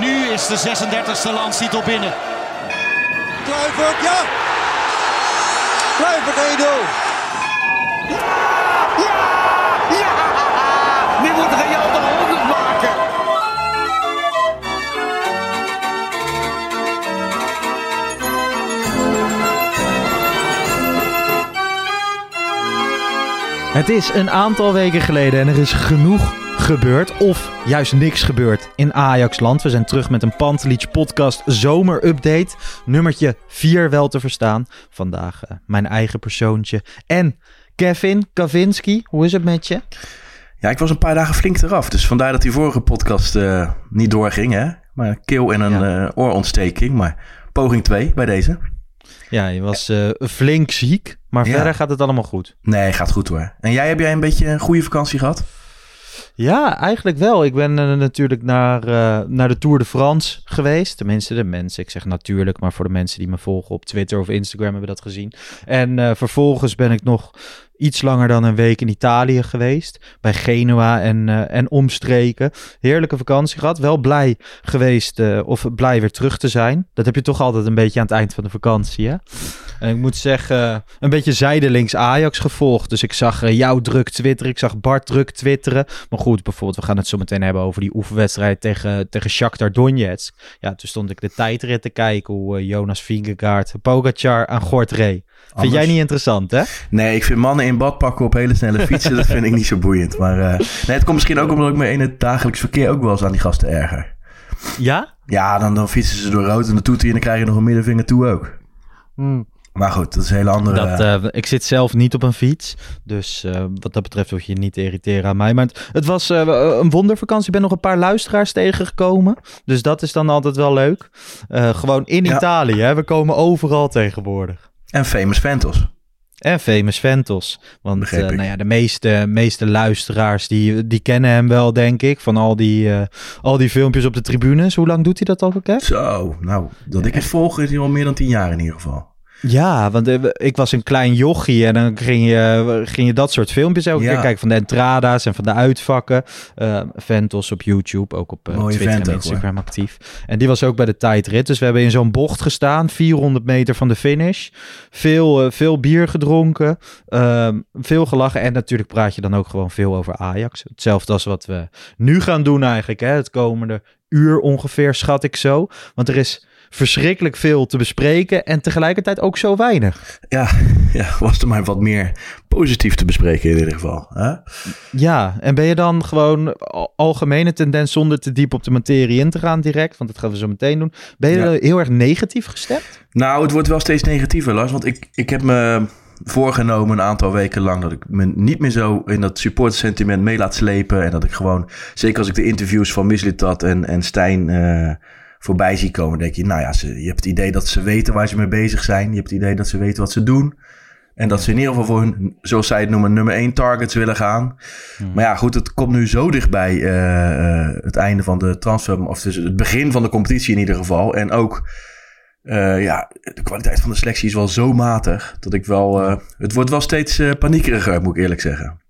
nu is de 36e landstitel binnen. Kluivert, ja! Kluivert 1-0. Nu moet Real de 100 maken. Het is een aantal weken geleden en er is genoeg gebeurd. Of juist niks gebeurd in Ajax-land. We zijn terug met een Pantelich podcast zomerupdate. Nummertje 4 wel te verstaan. Vandaag eh, mijn eigen persoontje. En Kevin Kavinski, hoe is het met je? Ja, ik was een paar dagen flink eraf. Dus vandaar dat die vorige podcast eh, niet doorging. Hè? Maar een keel en een Ja. eh, oorontsteking. Maar poging 2 bij deze. Ja, je was flink ziek, maar Ja. verder gaat het allemaal goed. Nee, gaat goed hoor. En jij, heb jij een beetje een goede vakantie gehad? Ja, eigenlijk wel. Ik ben eh, natuurlijk naar, eh, naar de Tour de France geweest. Tenminste, de mensen, ik zeg natuurlijk, maar voor de mensen die me volgen op Twitter of Instagram hebben dat gezien. En eh, vervolgens ben ik nog iets langer dan een week in Italië geweest. Bij Genua en, en omstreken. Heerlijke vakantie gehad. Wel blij geweest, of blij weer terug te zijn. Dat heb je toch altijd een beetje aan het eind van de vakantie, hè? En ik moet zeggen, een beetje zijdelings Ajax gevolgd. Dus ik zag eh, jou druk twitteren, ik zag Bart druk twitteren. Maar goed, bijvoorbeeld, we gaan het zo meteen hebben over die oefenwedstrijd tegen, tegen Shakhtar Donetsk. Ja, toen stond ik de tijdrit te kijken hoe eh, Jonas Vingegaard, Pogacar aan Gort reed. Vind Anders? jij niet interessant, hè? Nee, ik vind mannen in badpakken op hele snelle fietsen, dat vind ik niet zo boeiend. Maar eh, nee, het komt misschien ook omdat ik me in het dagelijks verkeer ook wel eens aan die gasten erger. Ja? Ja, dan, dan fietsen ze door rood en de toeter en dan krijg je nog een middenvinger toe ook. Maar goed, dat is een hele andere... Dat, eh, ik zit zelf niet op een fiets. Dus eh, wat dat betreft hoef je je niet te irriteren aan mij. Maar het, het was eh, een wondervakantie. Ik ben nog een paar luisteraars tegengekomen. Dus dat is dan altijd wel leuk. Gewoon in Ja. Italië. Hè? We komen overal tegenwoordig. En Famous Ventos. En Famous Ventos. Want nou ja, de meeste, meeste luisteraars die, die kennen hem wel, denk ik. Van al die, al die filmpjes op de tribunes. Hoe lang doet hij dat al? Zo, nou, dat ik het volg is hier al meer dan tien jaar in ieder geval. Ja, want eh, ik was een klein jochie en dan ging je, ging je dat soort filmpjes elke Ja. keer kijken. Van de entrada's en van de uitvakken. Eh Ventos op YouTube, ook op eh, Twitter en hoor. Instagram actief. En die was ook bij de tijdrit. Dus we hebben in zo'n bocht gestaan, 400 meter van de finish. Veel, veel bier gedronken, ehm, veel gelachen. En natuurlijk praat je dan ook gewoon veel over Ajax. Hetzelfde als wat we nu gaan doen eigenlijk. Hè? Het komende uur ongeveer, schat ik zo. Want er is verschrikkelijk veel te bespreken en tegelijkertijd ook zo weinig. Ja, ja, was er maar wat meer positief te bespreken in ieder geval. Hè? Ja, en ben je dan gewoon al- algemene tendens zonder te diep op de materie in te gaan direct, want dat gaan we zo meteen doen. Ben je Ja. heel erg negatief gestemd? Nou, het wordt wel steeds negatiever, Lars. Want ik, ik heb me voorgenomen een aantal weken lang dat ik me niet meer zo in dat supportersentiment mee laat slepen. En dat ik gewoon, zeker als ik de interviews van Mislitat en, en Stijn eh, voorbij zie komen, denk je, nou ja, ze, je hebt het idee dat ze weten waar ze mee bezig zijn. Je hebt het idee dat ze weten wat ze doen. En dat ze in ieder geval voor hun, zoals zij het noemen, nummer één targets willen gaan. Maar ja, goed, het komt nu zo dichtbij eh, het einde van de transfer, of dus het begin van de competitie in ieder geval. En ook, eh, ja, de kwaliteit van de selectie is wel zo matig dat ik wel, het wordt wel steeds paniekeriger, moet ik eerlijk zeggen.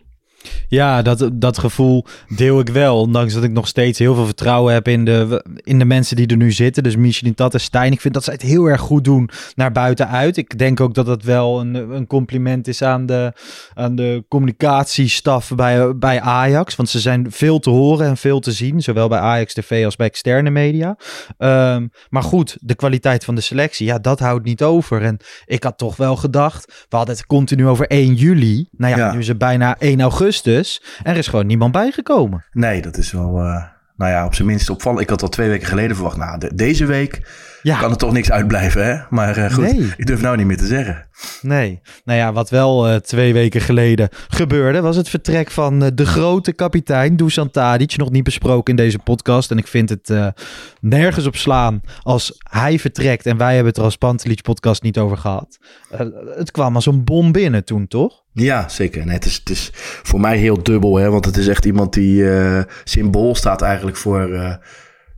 Ja, dat, dat gevoel deel ik wel. Ondanks dat ik nog steeds heel veel vertrouwen heb in de, in de mensen die er nu zitten. Dus Michelin, Tat en Stijn. Ik vind dat zij het heel erg goed doen naar buiten uit. Ik denk ook dat dat wel een, een compliment is aan de, aan de communicatiestaf bij, bij Ajax. Want ze zijn veel te horen en veel te zien. Zowel bij Ajax TV als bij externe media. Ehm, maar goed, de kwaliteit van de selectie, ja, dat houdt niet over. En ik had toch wel gedacht, we hadden het continu over 1 juli. Nou ja, Ja. nu is het bijna 1 augustus. En er is gewoon niemand bijgekomen. Nee, dat is wel, eh, nou ja, op zijn minst opvallend. Ik had al twee weken geleden verwacht, nou, de- deze week Ja, kan er toch niks uitblijven, hè? Maar eh, goed, Nee. ik durf nou niet meer te zeggen. Nee. Nou ja, wat wel uh, twee weken geleden gebeurde, was het vertrek van uh, de grote kapitein Dusan Tadic. Nog niet besproken in deze podcast. En ik vind het uh, nergens op slaan als hij vertrekt. En wij hebben het er als Pantelic podcast niet over gehad. het kwam als een bom binnen toen, toch? Ja, zeker. Nee, het, is, het is voor mij heel dubbel, hè, want het is echt iemand die symbool staat eigenlijk voor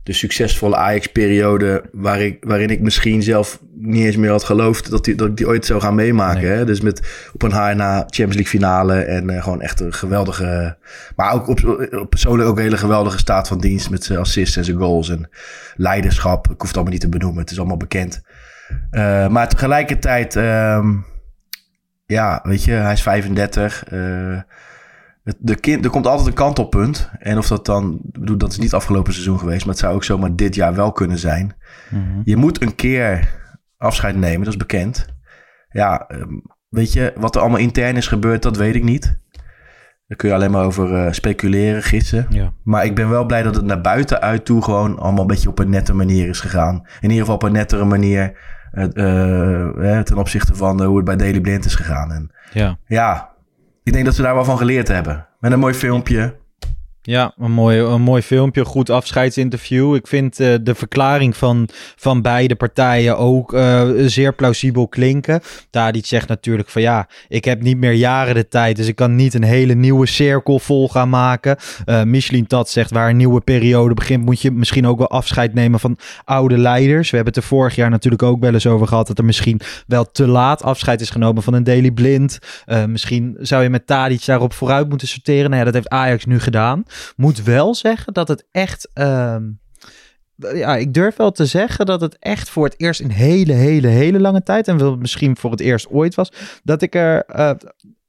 de succesvolle Ajax-periode. Waar ik, waarin ik misschien zelf niet eens meer had geloofd dat, die, dat ik die ooit zou gaan meemaken. Hè? Dus met op een haar na Champions League finale. En uh, gewoon echt een geweldige. Maar ook op, op persoonlijk ook een hele geweldige staat van dienst. Met zijn assists en zijn goals. En leiderschap. Ik hoef het allemaal niet te benoemen. Het is allemaal bekend. Uh, maar tegelijkertijd. Um, ja, weet je, hij is 35. Uh, de kind, er komt altijd een kantelpunt. En of dat dan, bedoel, dat is niet afgelopen seizoen geweest, maar het zou ook zomaar dit jaar wel kunnen zijn. Mhm. Je moet een keer afscheid nemen, dat is bekend. Ja, ehm, weet je, wat er allemaal intern is gebeurd, dat weet ik niet. Daar kun je alleen maar over uh, speculeren, gissen. Ja. Maar ik ben wel blij dat het naar buiten uit toe gewoon allemaal een beetje op een nette manier is gegaan. In ieder geval op een nettere manier uh, ten opzichte van hoe het bij Daily Blind is gegaan. En ja, ja ik denk dat ze daar wel van geleerd hebben. Met een mooi filmpje. Ja, een mooi, een mooi filmpje, goed afscheidsinterview. Ik vind uh, de verklaring van, van beide partijen ook uh, zeer plausibel klinken. Tadic zegt natuurlijk van ja, ik heb niet meer jaren de tijd, dus ik kan niet een hele nieuwe cirkel vol gaan maken. Uh, Michelin Tat zegt waar een nieuwe periode begint, moet je misschien ook wel afscheid nemen van oude leiders. We hebben het er vorig jaar natuurlijk ook wel eens over gehad dat er misschien wel te laat afscheid is genomen van een Daily Blind. misschien zou je met Tadic daarop vooruit moeten sorteren. Nou ja, dat heeft Ajax nu gedaan. Moet wel zeggen dat het echt. Ehm, ja, ik durf wel te zeggen dat het echt voor het eerst in hele, hele, hele lange tijd. En wel misschien voor het eerst ooit was. Dat ik er uh,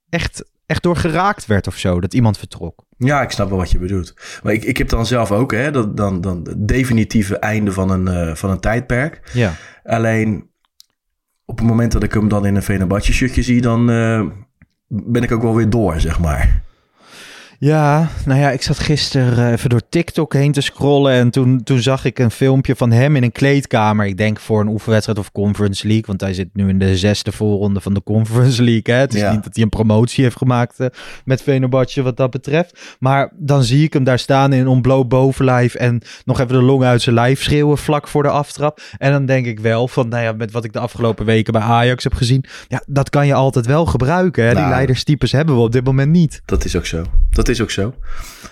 echt, echt door geraakt werd of zo. Dat iemand vertrok. Ja, ik snap wel wat je bedoelt. Maar ik, ik heb dan zelf ook, hè, dat, dan, dan het definitieve einde van een, uh, van een tijdperk. Ja. Alleen op het moment dat ik hem dan in een Venabatje shirtje zie, dan uh, ben ik ook wel weer door, zeg maar. Ja, nou ja, ik zat gisteren eh, even door TikTok heen te scrollen. En toen, toen zag ik een filmpje van hem in een kleedkamer. Ik denk voor een oefenwedstrijd of Conference League. Want hij zit nu in de zesde voorronde van de Conference League. Hè? Het is niet dat hij een promotie heeft gemaakt uh, met Venobadje wat dat betreft. Maar dan zie ik hem daar staan in een ontbloot bovenlijf. En nog even de long uit zijn lijf schreeuwen vlak voor de aftrap. En dan denk ik wel van, nou ja, met wat ik de afgelopen weken bij Ajax heb gezien. Ja, dat kan je altijd wel gebruiken. Hè? Die nou. leiderstypes hebben we op dit moment niet. Dat is ook zo. Dat is ook zo.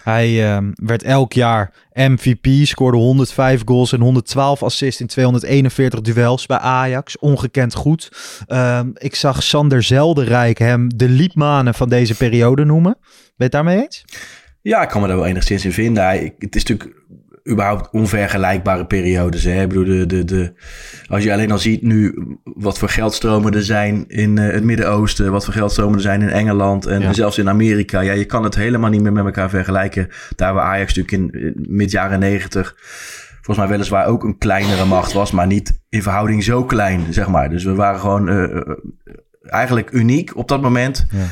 Hij uh, werd elk jaar MVP, scoorde 105 goals en 112 assists in 241 duels bij Ajax. Ongekend goed. Uh, ik zag Sander Zelderijk hem de liedmanen van deze periode noemen. Ben je het daarmee eens? Ja, ik kan me daar wel enigszins in vinden. Hij, het is natuurlijk überhaupt onvergelijkbare periodes. Hè? Ik bedoel, de, de, de, als je alleen al ziet nu wat voor geldstromen er zijn in uh, het Midden-Oosten, wat voor geldstromen er zijn in Engeland en zelfs in Amerika. Ja, je kan het helemaal niet meer met elkaar vergelijken. Daar waar Ajax natuurlijk in, in mid jaren negentig volgens mij weliswaar ook een kleinere macht was, maar niet in verhouding zo klein, zeg maar. Dus we waren gewoon uh, eigenlijk uniek op dat moment. Ja.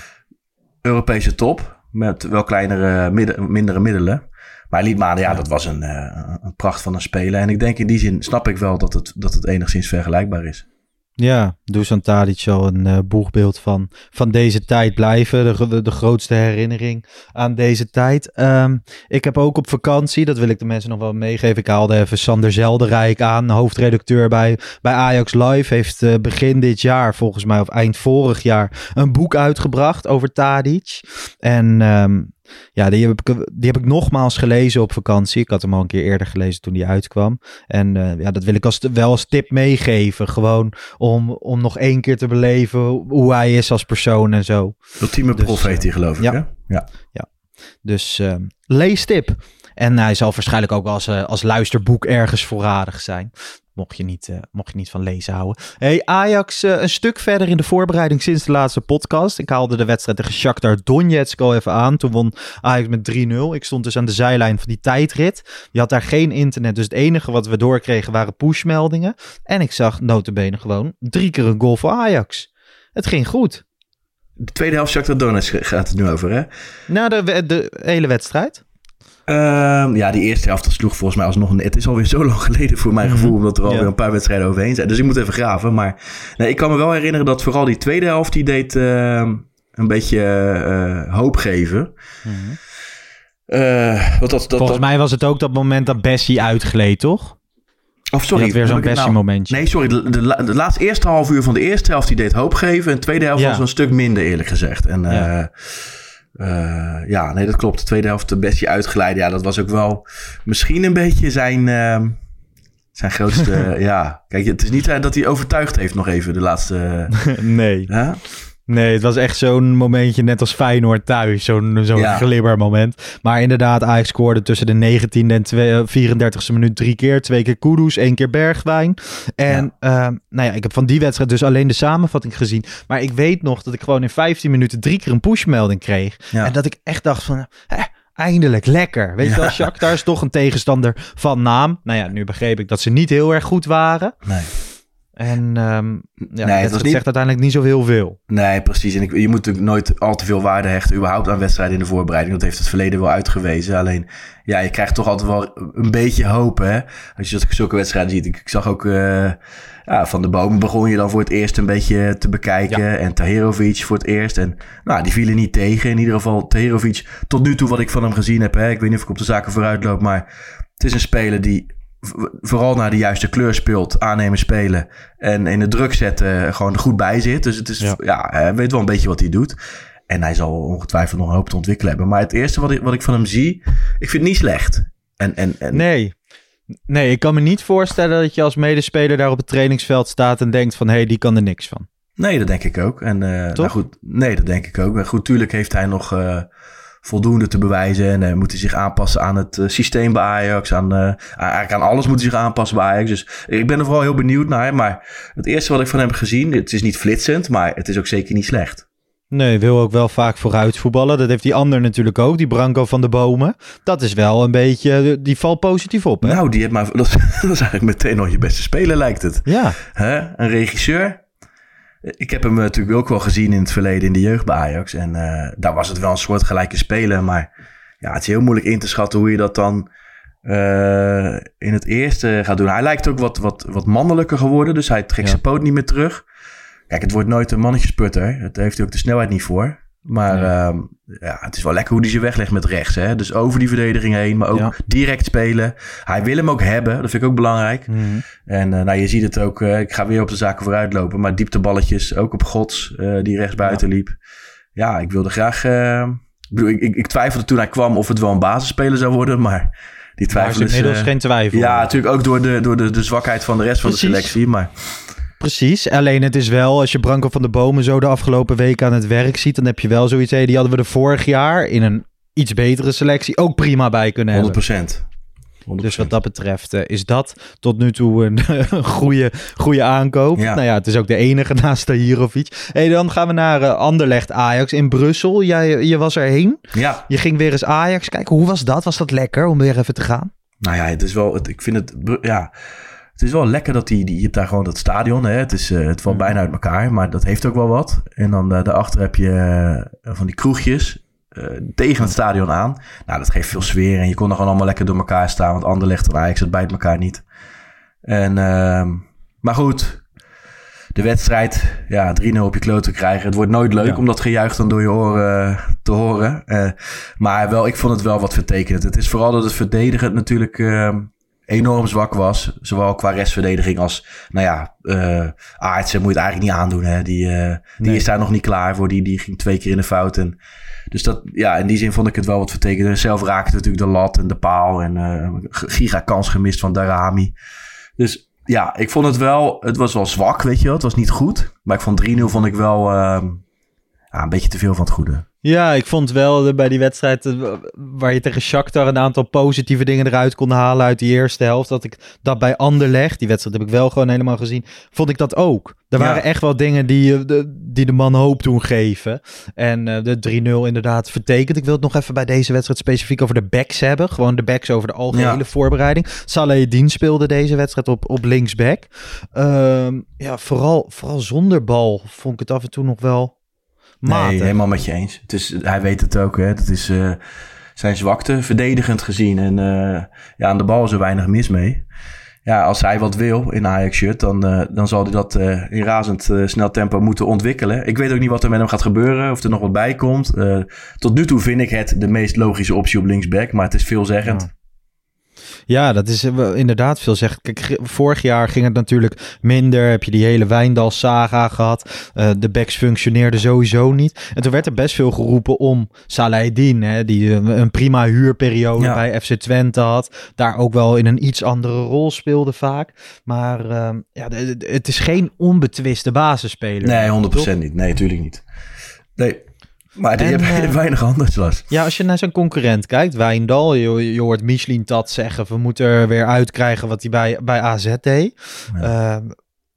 Europese top, met wel kleinere, midden, mindere middelen. Maar Liedmanen, ja, dat was een, uh, een pracht van een speler. En ik denk in die zin snap ik wel dat het, dat het enigszins vergelijkbaar is. Ja, Dusan Tadic zal een uh, boegbeeld van, van deze tijd blijven. De, de, grootste herinnering aan deze tijd. Um, ik heb ook op vakantie, dat wil ik de mensen nog wel meegeven. Ik haalde even Sander Zelderijk aan, hoofdredacteur bij, bij Ajax Live. Heeft uh, begin dit jaar, volgens mij, of eind vorig jaar, een boek uitgebracht over Tadic. En um, ja, die heb, ik, die heb ik nogmaals gelezen op vakantie. Ik had hem al een keer eerder gelezen toen die uitkwam. En uh, ja, dat wil ik als, wel als tip meegeven. Gewoon om, om nog één keer te beleven hoe hij is als persoon en zo. Ultieme dus, prof heet hij geloof ik, ja. Hè? Ja. ja. Dus uh, leestip. En hij zal waarschijnlijk ook als, uh, als luisterboek ergens voorradig zijn. Mocht je niet, uh, mocht je niet van lezen houden. Hey, Ajax uh, een stuk verder in de voorbereiding sinds de laatste podcast. Ik haalde de wedstrijd tegen Shakhtar Donetsk al even aan. Toen won Ajax met 3-0. Ik stond dus aan de zijlijn van die tijdrit. Je had daar geen internet, dus het enige wat we doorkregen waren pushmeldingen. En ik zag notabene gewoon drie keer een goal voor Ajax. Het ging goed. De tweede helft Shakhtar Donetsk gaat het nu over, hè? Nou, de, de hele wedstrijd. Ehm, ja, die eerste helft sloeg volgens mij alsnog... een- Het is alweer zo lang geleden voor mijn gevoel... omdat er alweer Ja. een paar wedstrijden overheen zijn. Dus ik moet even graven. Maar nee, ik kan me wel herinneren dat vooral die tweede helft... die deed ehm, een beetje eh, hoop geven. Eh, wat dat, dat, Volgens dat- mij was het ook dat moment dat Bessie uitgleed, toch? Of sorry, Je had weer zo'n heb ik het Bessie-momentje. Nee, sorry. De, de, la- de laatste eerste half uur van de eerste helft die deed hoop geven. En de tweede helft Ja. was een stuk minder, eerlijk gezegd. En Ja. Ja, ja nee, dat klopt. De tweede helft de Bessie uitgeleide. Ja, dat was ook wel misschien een beetje zijn, ehm, zijn grootste... ja, kijk, het is niet eh, dat hij overtuigd heeft nog even de laatste... nee. hè? Nee, het was echt zo'n momentje net als Feyenoord thuis. Zo'n zo'n Ja. glibbermoment. Maar inderdaad, Ajax scoorde tussen de 19e en twee- eh, 34e minuut drie keer. Twee keer Kudus, één keer Bergwijn. En ehm, nou ja, ik heb van die wedstrijd dus alleen de samenvatting gezien. Maar ik weet nog dat ik gewoon in 15 minuten drie keer een pushmelding kreeg. Ja. En dat ik echt dacht van... eh, Eindelijk, lekker. Weet je wel, Shakhtar is toch een tegenstander van naam. Nou ja, nu begreep ik dat ze niet heel erg goed waren. Nee. En ehm ja, het het was niet- zegt uiteindelijk niet zo heel veel. Nee, precies. En ik, je moet natuurlijk nooit al te veel waarde hechten überhaupt aan wedstrijden in de voorbereiding. Dat heeft het verleden wel uitgewezen. Alleen, ja, je krijgt toch altijd wel een beetje hoop, hè. Als je zulke wedstrijden ziet. Ik, ik zag ook eh, ja, van de bomen begon je dan voor het eerst een beetje te bekijken. En Taherovic voor het eerst. En nou, die vielen niet tegen. In ieder geval Taherovic, tot nu toe wat ik van hem gezien heb. Hè. Ik weet niet of ik op de zaken vooruit loop, maar het is een speler die vooral naar de juiste kleur speelt, aannemen spelen en in de druk zetten gewoon er goed bij zit. Dus het is, Ja. ja, hij weet wel een beetje wat hij doet. En hij zal ongetwijfeld nog een hoop te ontwikkelen hebben. Maar het eerste wat ik, wat ik van hem zie, ik vind het niet slecht. En, en, en Nee. Nee, ik kan me niet voorstellen dat je als medespeler daar op het trainingsveld staat en denkt van hé, hey, die kan er niks van. Nee, dat denk ik ook. En, Toch? nou goed, nee, dat denk ik ook. Maar goed, tuurlijk heeft hij nog eh, voldoende te bewijzen. En eh, moet hij zich aanpassen aan het eh, systeem bij Ajax. Aan, eh, eigenlijk aan alles moet hij zich aanpassen bij Ajax. Dus ik ben er vooral heel benieuwd naar. Maar het eerste wat ik van hem heb gezien, het is niet flitsend, maar het is ook zeker niet slecht. Nee, wil ook wel vaak vooruit voetballen. Dat heeft die ander natuurlijk ook, die Branco van de Bomen. Dat is wel een beetje, die valt positief op, hè? Nou, die heeft maar, dat, is- dat is eigenlijk meteen nog je beste speler, lijkt het. Ja, Hè? Een regisseur. Ik heb hem natuurlijk ook wel gezien in het verleden in de jeugd bij Ajax. En eh, daar was het wel een soort gelijke speler. Maar ja, het is heel moeilijk in te schatten hoe je dat dan eh, in het eerste gaat doen. Hij lijkt ook wat, wat, wat mannelijker geworden. Dus hij trekt Ja. zijn poot niet meer terug. Kijk, het wordt nooit een mannetjesputter. Daar heeft hij ook de snelheid niet voor. Maar Nee. ehm, ja, het is wel lekker hoe hij ze weglegt met rechts. Hè? Dus over die verdediging heen, maar ook Ja. direct spelen. Hij wil hem ook hebben. Dat vind ik ook belangrijk. Mhm. En eh, nou, je ziet het ook. eh, ik ga weer op de zaken vooruit lopen. Maar diepteballetjes, ook op Gods, eh, die rechts buiten liep. Ja, ik wilde graag... ik, bedoel, ik, ik, ik twijfelde toen hij kwam of het wel een basisspeler zou worden. Maar die twijfel is inmiddels geen twijfel. ja, natuurlijk ook door, de, door de, de zwakheid van de rest van de selectie. Maar Precies, alleen het is wel, als je Branco van de Bomen zo de afgelopen weken aan het werk ziet, dan heb je wel zoiets, die hadden we er vorig jaar in een iets betere selectie ook prima bij kunnen 100 hebben. procent. Dus wat dat betreft eh, is dat tot nu toe een, goede, goede aankoop. Ja. Nou ja, het is ook de enige naast Tahirovic. Hey, dan gaan we naar eh, Anderlecht Ajax in Brussel. Jij, je was erheen. Ja, Je ging weer eens Ajax kijken. Hoe was dat? Was dat lekker om weer even te gaan? nou ja, het is wel... Het, ik vind het... Ja, het is wel lekker dat die... die je hebt daar gewoon dat stadion. Hè? Het, is, eh, het valt bijna uit elkaar. Maar dat heeft ook wel wat. En dan eh, daarachter heb je eh, van die kroegjes... tegen het stadion aan. Nou, dat geeft veel sfeer. En je kon er gewoon allemaal lekker door elkaar staan. Want Anderlecht en Ajax, het bijt elkaar niet. En, ehm, maar goed, de wedstrijd, ja, 3-0 op je kloot te krijgen. Het wordt nooit leuk Ja. om dat gejuich dan door je oren te horen. Maar wel, ik vond het wel wat vertekend. Het is vooral dat het verdedigend natuurlijk ehm, enorm zwak was. Zowel qua restverdediging als, nou ja, Aartsen moet je het eigenlijk niet aandoen. Hè. Die, eh, die Nee. is daar nog niet klaar voor. Die, die ging twee keer in de fout. En, dus dat, ja, in die zin vond ik het wel wat vertekend. Zelf raakte natuurlijk de lat en de paal. En giga kans gemist van Darami. Dus ja, ik vond het wel, het was wel zwak, weet je wel. Het was niet goed. Maar ik vond 3-0 vond ik wel ehm, ja, een beetje te veel van het goede. Ja, ik vond wel bij die wedstrijd eh, waar je tegen Shakhtar een aantal positieve dingen eruit kon halen uit die eerste helft. Dat ik dat bij Anderlecht, die wedstrijd heb ik wel gewoon helemaal gezien, vond ik dat ook. Er Ja. waren echt wel dingen die, eh, de, die de man hoop doen geven. En eh, de 3-0 inderdaad vertekend. Ik wil het nog even bij deze wedstrijd specifiek over de backs hebben. Gewoon de backs over de algehele Ja. voorbereiding. Salahedin speelde deze wedstrijd op, op linksback. Ehm, ja, vooral, vooral zonder bal vond ik het af en toe nog wel Nee, helemaal met je eens. Het is, hij weet het ook, hè. Dat is, eh, zijn zwakte verdedigend gezien. En uh, ja, aan de bal is er weinig mis mee. Ja, als hij wat wil in Ajax-shirt, dan, uh, dan zal hij dat in razend snel tempo moeten ontwikkelen. Ik weet ook niet wat er met hem gaat gebeuren, of er nog wat bij komt. tot nu toe vind ik het de meest logische optie op linksback, maar het is veelzeggend. Ja. Ja, dat is eh, inderdaad veel zeg. Kijk, vorig jaar ging het natuurlijk minder. Heb je die hele Wijndal-saga gehad. Uh, de backs functioneerden sowieso niet. En toen werd er best veel geroepen om Salahedin, hè, die eh, een prima huurperiode ja. bij FC Twente had. Daar ook wel in een iets andere rol speelde vaak. Maar uh, ja, het is geen onbetwiste basisspeler. Nee, 100% niet. Nee, natuurlijk niet. Nee, maar die en, hebben uh, weinig. Ja, als je naar zijn concurrent kijkt, Wijndal, je, je hoort Michelin dat zeggen, we moeten er weer uitkrijgen wat hij bij, bij AZ deed. Ja. Uh,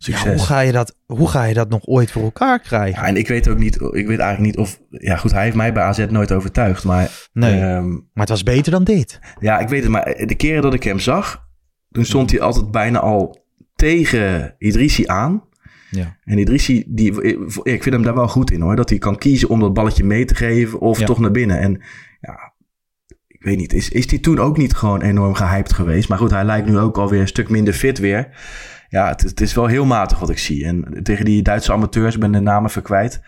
Succes. Ja, hoe, ga je dat, hoe ga je dat nog ooit voor elkaar krijgen? Ja, en ik weet ook niet, ik weet eigenlijk niet of, ja goed, hij heeft mij bij AZ nooit overtuigd, maar... Nee, um, maar het was beter dan dit. Ja, ik weet het, maar de keren dat ik hem zag, toen stond hij altijd bijna al tegen Idrissi aan. Ja. En Idrissi, die, ik vind hem daar wel goed in hoor. Dat hij kan kiezen om dat balletje mee te geven of ja. toch naar binnen. En ja, ik weet niet, is, is die toen ook niet gewoon enorm gehyped geweest? Maar goed, hij lijkt nu ook alweer een stuk minder fit weer. Ja, het, het is wel heel matig wat ik zie. En tegen die Duitse amateurs, ik ben de namen verkwijt.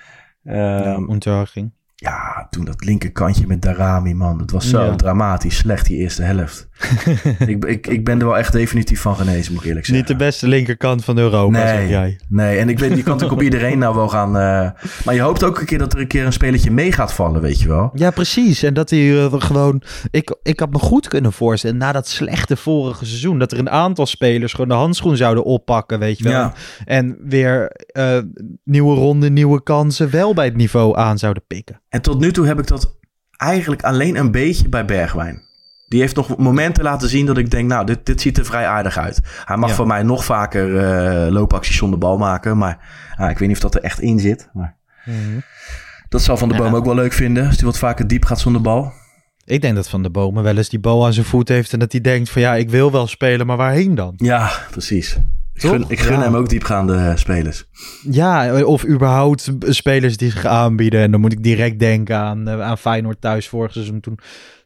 Um, ja, ging. Ja, toen dat linkerkantje met Darami, man. Dat was zo ja. dramatisch slecht, die eerste helft. ik, ik, ik ben er wel echt definitief van genezen, moet ik eerlijk zeggen. Niet de beste linkerkant van Europa, nee, zeg jij. Nee, en ik weet, je kan natuurlijk op iedereen nou wel gaan... Uh, maar je hoopt ook een keer dat er een keer een spelletje mee gaat vallen, weet je wel. Ja, precies. En dat hij uh, gewoon... Ik, ik had me goed kunnen voorstellen, na dat slechte vorige seizoen... dat er een aantal spelers gewoon de handschoen zouden oppakken, weet je wel. Ja. En weer uh, nieuwe ronde, nieuwe kansen wel bij het niveau aan zouden pikken. En tot nu toe heb ik dat eigenlijk alleen een beetje bij Bergwijn. Die heeft nog momenten laten zien dat ik denk, nou, dit, dit ziet er vrij aardig uit. Hij mag ja. voor mij nog vaker uh, loopacties zonder bal maken. Maar uh, ik weet niet of dat er echt in zit. Maar Mhm. mm -hmm. Dat zal Van der Boom ja. ook wel leuk vinden. Als hij wat vaker diep gaat zonder bal. Ik denk dat Van der Bomen wel eens die bal aan zijn voet heeft. En dat hij denkt van ja, ik wil wel spelen, maar waarheen dan? Ja, precies. Ik gun, ik gun ja. hem ook diepgaande spelers. Ja, of überhaupt spelers die zich aanbieden. En dan moet ik direct denken aan, uh, aan Feyenoord thuis vorig seizoen. Toen,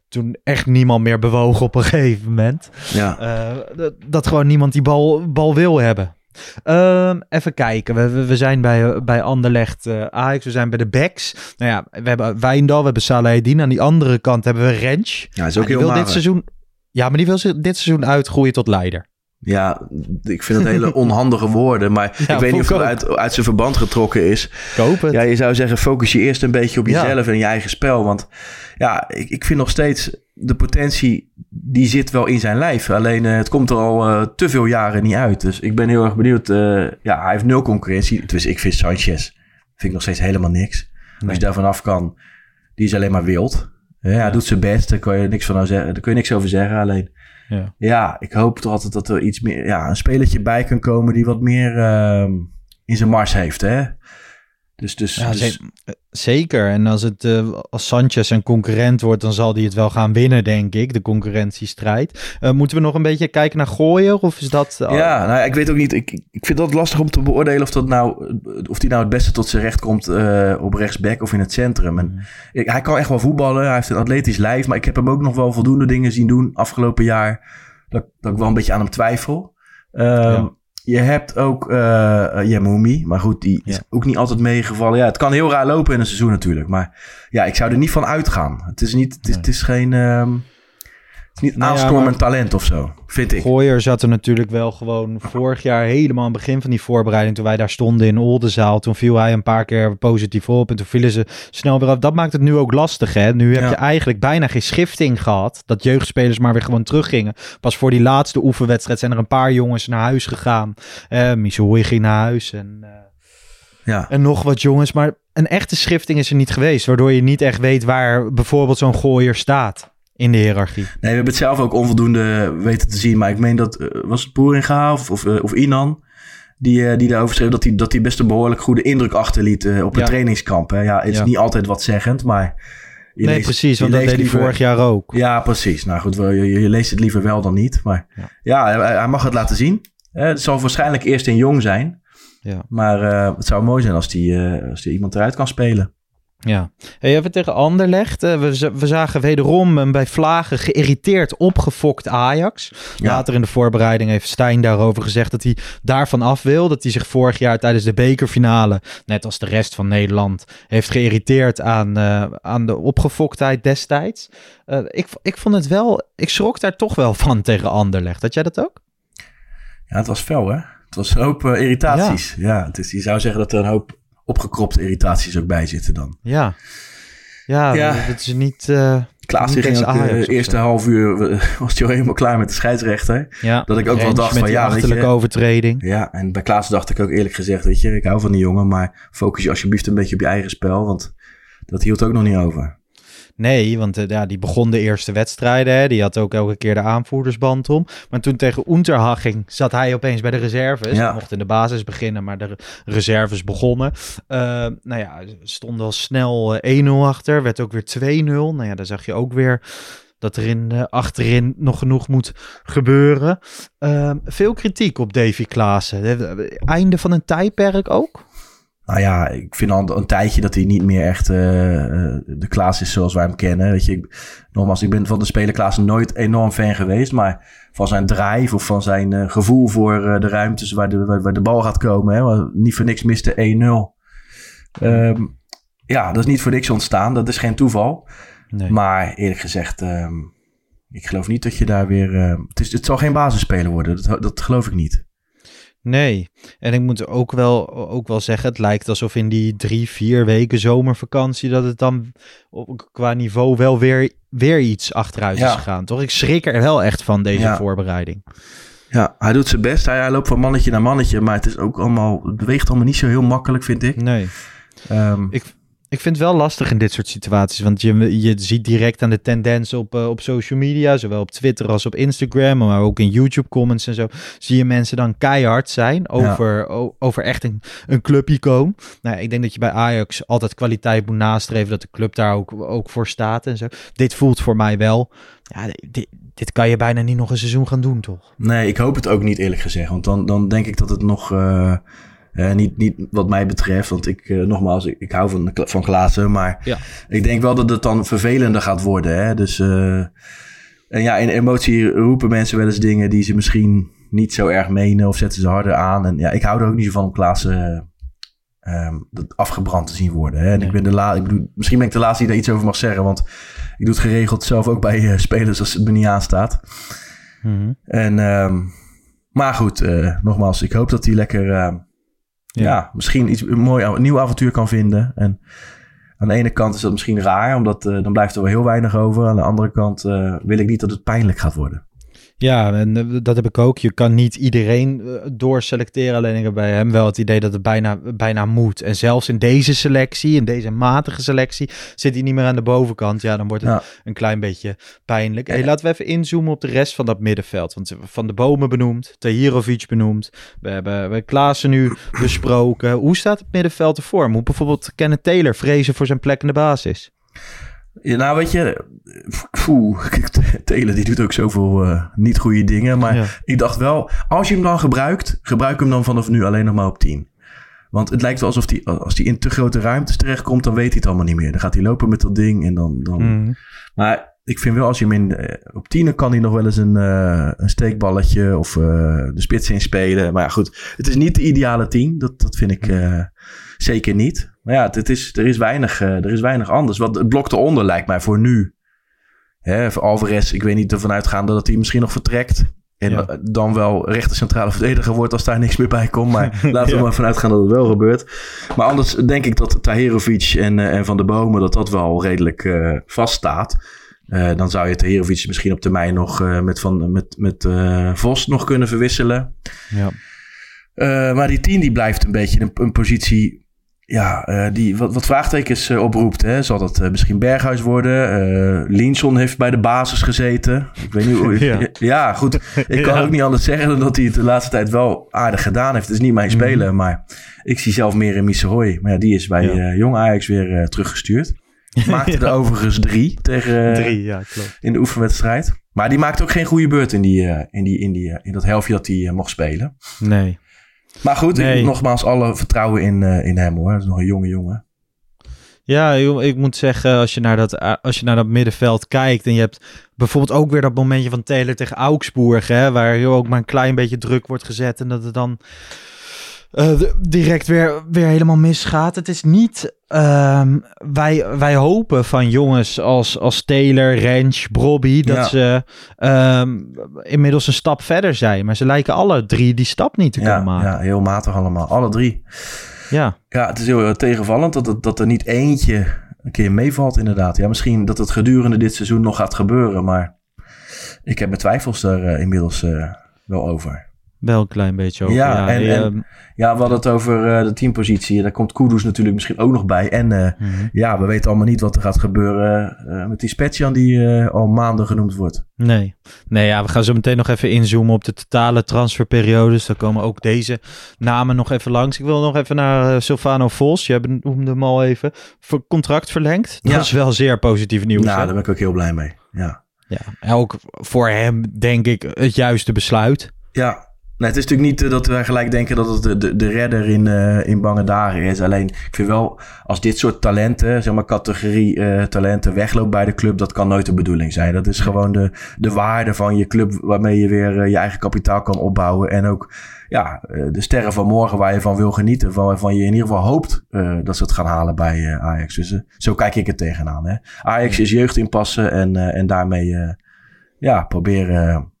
toen echt niemand meer bewoog op een gegeven moment. Ja. Uh, dat, dat, gewoon niemand die bal, bal wil hebben. Uh, even kijken. We, zijn bij, bij Anderlecht uh, Ajax. We zijn bij de backs. Nou ja, we hebben Wijndal, we hebben Salahedin. Aan die andere kant hebben we Rens. Ja, is ook die heel wil dit seizoen. Ja, maar die wil dit seizoen uitgroeien tot leider. Ja, ik vind het hele onhandige woorden. Maar ja, ik weet niet of het uit, uit zijn verband getrokken is. Koop het. Ja, je zou zeggen, focus je eerst een beetje op jezelf ja. en je eigen spel. Want ja, ik, ik vind nog steeds de potentie, die zit wel in zijn lijf. Alleen uh, het komt er al uh, te veel jaren niet uit. Dus ik ben heel erg benieuwd. Uh, ja, hij heeft nul concurrentie. Dus ik vind Sanchez vind ik nog steeds helemaal niks. Nee. Als je daar vanaf kan, die is alleen maar wild. Ja, hij doet zijn best, daar kun je niks, van nou zeggen, daar kun je niks over zeggen. Alleen ja. ja, ik hoop toch altijd dat er iets meer, ja, een spelertje bij kan komen die wat meer uh, in zijn mars heeft, hè? Dus, dus, ja, dus... Zeker. En als, het, uh, als Sanchez een concurrent wordt, dan zal hij het wel gaan winnen, denk ik. De concurrentiestrijd. Uh, moeten we nog een beetje kijken naar Gooier? Of is dat... Uh... Ja, nou, ik weet ook niet. Ik, ik vind dat lastig om te beoordelen of, dat nou, of die nou het beste tot zijn recht komt op rechtsback of in het centrum. En, mm. ik, hij kan echt wel voetballen. Hij heeft een atletisch lijf. Maar ik heb hem ook nog wel voldoende dingen zien doen afgelopen jaar. Dat, dat ik wel een beetje aan hem twijfel. Ja. Je hebt ook uh, maar goed, die is ja. ook niet altijd meegevallen. Ja, het kan heel raar lopen in een seizoen natuurlijk, maar ja, ik zou er niet van uitgaan. Het is niet, het is, het is geen, um, is niet Nou nee, aanstormend ja, talent of zo, vind ik. Gooier zat er natuurlijk wel gewoon vorig jaar helemaal aan het begin van die voorbereiding, toen wij daar stonden in Oldenzaal. Toen viel hij een paar keer positief op en toen vielen ze snel weer af. Dat maakt het nu ook lastig, hè? Nu heb ja. je eigenlijk bijna geen schifting gehad, dat jeugdspelers maar weer gewoon teruggingen. Pas voor die laatste oefenwedstrijd zijn er een paar jongens naar huis gegaan. Uh, Misoui ging naar huis en... Uh, ja. En nog wat jongens, maar een echte schifting is er niet geweest, waardoor je niet echt weet waar bijvoorbeeld zo'n gooier staat in de hiërarchie. Nee, we hebben het zelf ook onvoldoende weten te zien. Maar ik meen dat, uh, was het Boeringa of, of, uh, of Inan... Die, uh, die daarover schreef dat hij, dat hij best een behoorlijk goede indruk achterliet op ja. een trainingskamp. Hè. Ja, het is ja. niet altijd wat zeggend, maar... nee, leest, precies, want dat deed hij vorig jaar ook. Ja, precies. Nou goed, je, je, leest het liever wel dan niet. Maar ja, ja hij, hij, mag het laten zien. het zal waarschijnlijk eerst in jong zijn. Ja. Maar het zou mooi zijn als hij als die iemand eruit kan spelen. Ja, hey, even tegen Anderlecht. Uh, we, we, zagen wederom een bij Vlagen geïrriteerd opgefokt Ajax. Ja. Later in de voorbereiding heeft Stijn daarover gezegd dat hij daarvan af wil. Dat hij zich vorig jaar tijdens de bekerfinale, net als de rest van Nederland, heeft geïrriteerd aan, uh, aan de opgefoktheid destijds. Uh, ik, ik vond het wel, ik schrok daar toch wel van tegen Anderlecht. Had jij dat ook? Ja, het was fel hè. Het was een hoop irritaties. Ja, ja het is, je zou zeggen dat er een hoop opgekropte irritaties ook bij zitten dan. Ja, ja, ja. dat is niet... Uh, Klaas ging ook de eh, eerste half uur was hij al helemaal klaar met de scheidsrechter. Ja, dat ik ook wel dacht van ja, je, overtreding. Ja, en bij Klaas dacht ik ook eerlijk gezegd, weet je, ik hou van die jongen, maar focus je alsjeblieft een beetje op je eigen spel, want dat hield ook nog niet over. Nee, want uh, ja, die begon de eerste wedstrijden. Hè. Die had ook elke keer de aanvoerdersband om. Maar toen tegen Unterhaching zat hij opeens bij de reserves. Ja. mocht in de basis beginnen, maar de reserves begonnen. Uh, nou ja, stonden al snel 1-0 achter. Werd ook weer 2-0. Nou ja, daar zag je ook weer dat er in, uh, achterin nog genoeg moet gebeuren. Uh, veel kritiek op Davy Klaassen. Einde van een tijdperk ook? Nou ja, ik vind al een tijdje dat hij niet meer echt uh, de Klaas is zoals wij hem kennen. Weet je, ik, nogmaals, ik ben van de speler Klaas nooit enorm fan geweest. Maar van zijn drive of van zijn uh, gevoel voor uh, de ruimtes waar de, waar, waar, de bal gaat komen. Hè, niet voor niks miste 1-0. Um, ehm, ja, dat is niet voor niks ontstaan. Dat is geen toeval. Nee. Maar eerlijk gezegd, um, ik geloof niet dat je daar weer... het, is, het zal geen basisspeler worden. Dat, dat geloof ik niet. Nee, en ik moet ook wel, ook wel zeggen, het lijkt alsof in die drie, vier weken zomervakantie dat het dan op, qua niveau wel weer, weer iets achteruit is gegaan, toch? Ik schrik er wel echt van deze voorbereiding. Ja, hij doet zijn best. Hij, hij, loopt van mannetje naar mannetje, maar het is ook allemaal, het beweegt allemaal niet zo heel makkelijk, vind ik. Nee. Um, ik, ik vind het wel lastig in dit soort situaties. Want je, je ziet direct aan de tendens op, uh, op social media, zowel op Twitter als op Instagram, maar ook in YouTube comments en zo. Zie je mensen dan keihard zijn over, over echt een, een clubicoon. Nou, ik denk dat je bij Ajax altijd kwaliteit moet nastreven, dat de club daar ook, ook voor staat en zo. Dit voelt voor mij wel. Ja, dit, dit kan je bijna niet nog een seizoen gaan doen, toch? Nee, ik hoop het ook niet eerlijk gezegd. Want dan, dan denk ik dat het nog. Uh uh, niet, niet wat mij betreft, want ik, uh, nogmaals, ik, ik, hou van, van glazen. Maar ja. ik denk wel dat het dan vervelender gaat worden. Hè? Dus, uh, en ja, in emotie roepen mensen wel eens dingen die ze misschien niet zo erg menen of zetten ze harder aan. En ja, ik hou er ook niet zo van om Klaassen um, afgebrand te zien worden. Hè? En ik ben de la ik bedoel, misschien ben ik de laatste die daar iets over mag zeggen, want ik doe het geregeld zelf ook bij spelers als het me niet aanstaat. Mm -hmm. En, um, maar goed, nogmaals, ik hoop dat hij lekker ja. misschien iets een mooi een nieuw avontuur kan vinden. En aan de ene kant is dat misschien raar, omdat uh, dan blijft er wel heel weinig over. Aan de andere kant uh, wil ik niet dat het pijnlijk gaat worden. Ja, en eh, dat heb ik ook. Je kan niet iedereen eh, doorselecteren. Alleen ik heb bij hem wel het idee dat het bijna, bijna moet. En zelfs in deze selectie, in deze matige selectie, zit hij niet meer aan de bovenkant. Ja, dan wordt het een klein beetje pijnlijk. Hey, laten we even inzoomen op de rest van dat middenveld. Want Van de Bomen benoemd, Tahirovic benoemd. We hebben, we Klaassen nu besproken. Hoe staat het middenveld ervoor? Moet bijvoorbeeld Kenneth Taylor vrezen voor zijn plek in de basis? Ja, nou, weet je, poeh, Telen die doet ook zoveel uh, niet goede dingen. Maar ik dacht wel, als je hem dan gebruikt, gebruik hem dan vanaf nu alleen nog maar op 10. Want het lijkt wel alsof hij, als hij in te grote ruimtes terechtkomt, dan weet hij het allemaal niet meer. Dan gaat hij lopen met dat ding en dan... dan... Mm. Maar ik vind wel, als je hem in, uh, op 10 kan hij nog wel eens een, uh, een steekballetje of de spits inspelen. Maar ja, goed, het is niet de ideale 10. Dat, dat vind ik zeker niet. Maar ja, het, is, er, is weinig, er is weinig anders. Want het blok eronder lijkt mij voor nu. Hè, voor Alvarez, ik weet niet ervan uitgaande dat hij misschien nog vertrekt. En ja. dan wel rechter centrale verdediger wordt als daar niks meer bij komt. Maar laten we ja. maar vanuit gaan dat het wel gebeurt. Maar anders denk ik dat Tahirovic en, en Van de Bomen... dat dat wel redelijk vaststaat. Uh, dan zou je Tahirovic misschien op termijn nog met, van, met, met Vos nog kunnen verwisselen. Ja. maar die tien die blijft een beetje een, een positie ja, die wat, wat vraagtekens oproept. Hè? Zal dat misschien Berghuis worden? Linson heeft bij de basis gezeten. Ik weet niet hoe... ja. ja. goed. Ik kan ja. ook niet anders zeggen dan dat hij het de laatste tijd wel aardig gedaan heeft. Het is niet mijn mm. speler, maar ik zie zelf meer in Misseroy. Maar ja, die is bij. Jong Ajax weer teruggestuurd. Maakte er overigens drie tegen... Drie, ja, klopt. In de oefenwedstrijd. Maar die maakte ook geen goede beurt in, die, in, die, in, die, in dat helftje dat hij mocht spelen. Nee. Maar goed, ik nogmaals alle vertrouwen in, in hem hoor. Hij is nog een jonge jongen. Ja, ik moet zeggen, als je, naar dat, als je naar dat middenveld kijkt en je hebt bijvoorbeeld ook weer dat momentje van Taylor tegen Augsburg, hè, waar je ook maar een klein beetje druk wordt gezet en dat het dan eh, direct weer, weer helemaal misgaat. Het is niet. ehm, wij, wij hopen van jongens als, als Taylor, Rens, Brobby. dat Ja. ze ehm, inmiddels een stap verder zijn. Maar ze lijken alle drie die stap niet te Ja, kunnen maken. ja, heel matig allemaal. Alle drie. Ja. Ja, het is heel eh, tegenvallend dat, het- dat er niet eentje een keer meevalt inderdaad. Ja, misschien dat het gedurende dit seizoen nog gaat gebeuren, maar ik heb mijn twijfels er eh, inmiddels wel over. Wel een klein beetje over. Ja, en- en- Ja, we hadden het over eh, de teampositie. Daar komt Kudus natuurlijk misschien ook nog bij. En eh, mhm. ja, we weten allemaal niet wat er gaat gebeuren eh, met die Spetjan die eh, al maanden genoemd wordt. Nee. Nee, ja, we gaan zo meteen nog even inzoomen op de totale transferperiodes. Dan komen ook deze namen nog even langs. Ik wil nog even naar eh, Silvano Vos. Je noemde hem al even. Voor contract verlengd. Dat Ja. is wel zeer positief nieuws. nou, hè? daar ben ik ook heel blij mee. Ja. Ja, ook voor hem denk ik het juiste besluit. Ja, nee, het is natuurlijk niet eh, dat wij gelijk denken dat het de, de, de redder in, eh, in bange dagen is. Alleen, ik vind wel, als dit soort talenten, zeg maar categorie eh, talenten, wegloopt bij de club, dat kan nooit de bedoeling zijn. Dat is gewoon de, de waarde van je club waarmee je weer je eigen kapitaal kan opbouwen. En ook ja, de sterren van morgen waar je van wil genieten, van waarvan je in ieder geval hoopt dat ze het gaan halen bij Ajax. Dus zo kijk ik het tegenaan. Hè. Ajax is jeugd inpassen en, en daarmee ja, proberen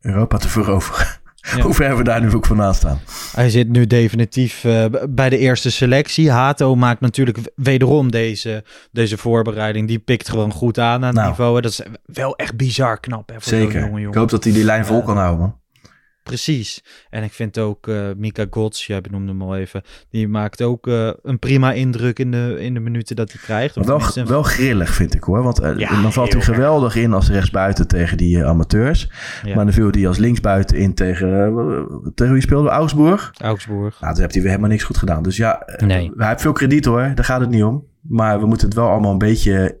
Europa te veroveren. Ja. Hoe ver we daar nu ook vandaan staan. Hij zit nu definitief eh, bij de eerste selectie. Hato maakt natuurlijk wederom deze, deze voorbereiding. Die pikt gewoon goed aan aan het Nou. niveau. hè. Dat is wel echt bizar knap hè, voor zo'n Zeker. jonge Ik jongen. hoop dat hij die lijn vol kan houden, man. Precies. En ik vind ook eh, Mika Gots, jij benoemde hem al even, die maakt ook eh, een prima indruk in de, in de minuten dat hij krijgt. Wel, wel grillig vind ik hoor. Want eh, Ja, dan valt hij geweldig in als rechtsbuiten tegen die amateurs. Ja. Maar dan viel hij als linksbuiten in tegen... tegen wie speelde? Augsburg? Augsburg. Nou, toen heeft hij weer helemaal niks goed gedaan. Dus ja, Nee. hij heeft veel krediet hoor. Daar gaat het niet om. Maar we moeten het wel allemaal een beetje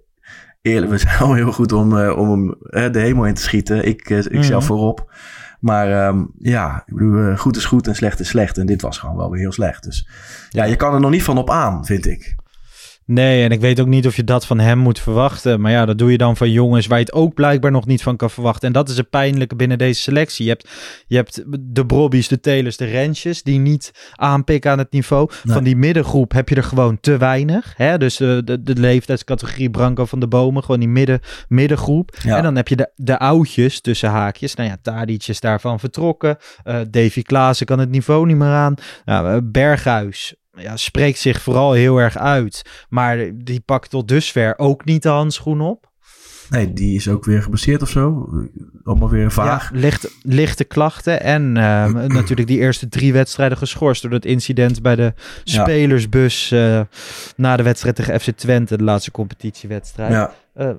eerlijk... We zijn al heel goed om, eh, om hem de hemel in te schieten. Ik, ik Mhm. zelf voorop. Maar ehm, ja, eh, goed is goed en slecht is slecht. En dit was gewoon wel weer heel slecht. Dus ja, je kan er nog niet van op aan, vind ik. Nee, en ik weet ook niet of je dat van hem moet verwachten. Maar ja, dat doe je dan van jongens waar je het ook blijkbaar nog niet van kan verwachten. En dat is het pijnlijke binnen deze selectie. Je hebt, je hebt de Brobbies, de Telers, de Rensjes die niet aanpikken aan het niveau. Nee. Van die middengroep heb je er gewoon te weinig. Hè? Dus de, de, de leeftijdscategorie Branco van de Bomen, gewoon die midden, middengroep. Ja. En dan heb je de, de oudjes tussen haakjes. Nou ja, Tadic is daarvan vertrokken. Eh Davy Klaassen kan het niveau niet meer aan. Nou, eh, Berghuis ja, spreekt zich vooral heel erg uit. Maar die pakt tot dusver ook niet de handschoen op. Nee, die is ook weer geblesseerd of zo. Allemaal weer vaag. Ja, licht, lichte klachten. En ehm, natuurlijk die eerste drie wedstrijden geschorst door dat incident bij de spelersbus eh, na de wedstrijd tegen FC Twente, de laatste competitiewedstrijd. Ja. Eh,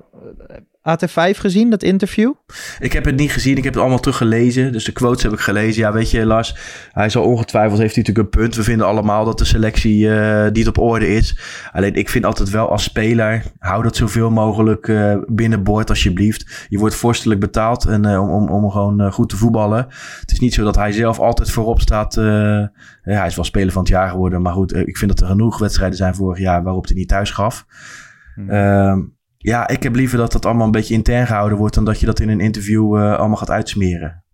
AT5 gezien, dat interview? Ik heb het niet gezien, ik heb het allemaal teruggelezen. Dus de quotes heb ik gelezen. Ja, weet je, Lars, hij zal ongetwijfeld, heeft hij natuurlijk een punt. We vinden allemaal dat de selectie eh niet op orde is. Alleen ik vind altijd wel als speler, hou dat zoveel mogelijk eh binnenboord alsjeblieft. Je wordt vorstelijk betaald en, eh, om, om, om gewoon eh, goed te voetballen. Het is niet zo dat hij zelf altijd voorop staat. eh, ja, hij is wel speler van het jaar geworden. Maar goed, eh, ik vind dat er genoeg wedstrijden zijn vorig jaar waarop hij niet thuis gaf. Ehm, ja, ik heb liever dat dat allemaal een beetje intern gehouden wordt... dan dat je dat in een interview eh, allemaal gaat uitsmeren.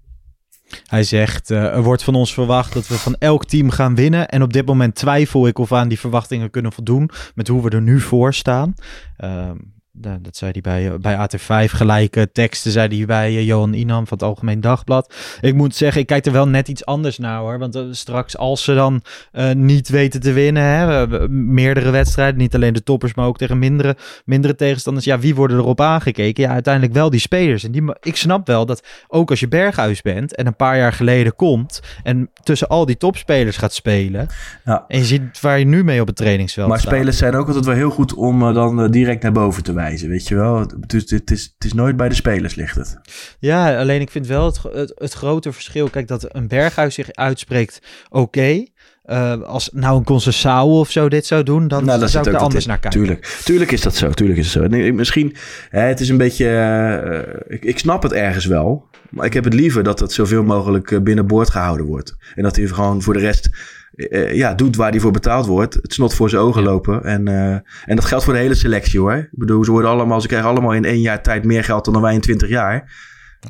Hij zegt, eh, er wordt van ons verwacht dat we van elk team gaan winnen. En op dit moment twijfel ik of we aan die verwachtingen kunnen voldoen met hoe we er nu voor staan. Ehm, nou, dat zei hij bij, bij AT5. Gelijke teksten zei hij bij eh, Johan Inam van het Algemeen Dagblad. Ik moet zeggen, ik kijk er wel net iets anders naar hoor. Want eh, straks als ze dan eh, niet weten te winnen, hè, meerdere wedstrijden, niet alleen de toppers, maar ook tegen mindere, mindere tegenstanders. Ja, wie worden erop aangekeken? Ja, uiteindelijk wel die spelers. En die, ik snap wel dat ook als je Berghuis bent en een paar jaar geleden komt en tussen al die topspelers gaat spelen. Ja. En je ziet waar je nu mee op het trainingsveld Maar staat. spelers zijn ook altijd wel heel goed om eh, dan eh, direct naar boven te wijzen, weet je wel. Dus het is, het is nooit bij de spelers ligt het. Ja, alleen ik vind wel het, het, het grote verschil. Kijk, dat een Berghuis zich uitspreekt, oké. eh, als nou een Concessao of zo dit zou doen, dan Nou, zou ik er dat anders naar kijken. Tuurlijk, tuurlijk is dat zo. Tuurlijk is het zo. Nee, misschien, hè, het is een beetje, eh, ik, ik snap het ergens wel. Maar ik heb het liever dat het zoveel mogelijk eh, binnenboord gehouden wordt. En dat hij gewoon voor de rest eh, ja, doet waar hij voor betaald wordt. Het snot voor zijn ogen lopen. En, eh, en dat geldt voor de hele selectie hoor. Ik bedoel, ze, worden allemaal, ze krijgen allemaal in één jaar tijd meer geld dan wij in twintig jaar.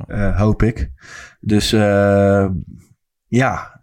Eh, hoop ik. Dus eh, ja,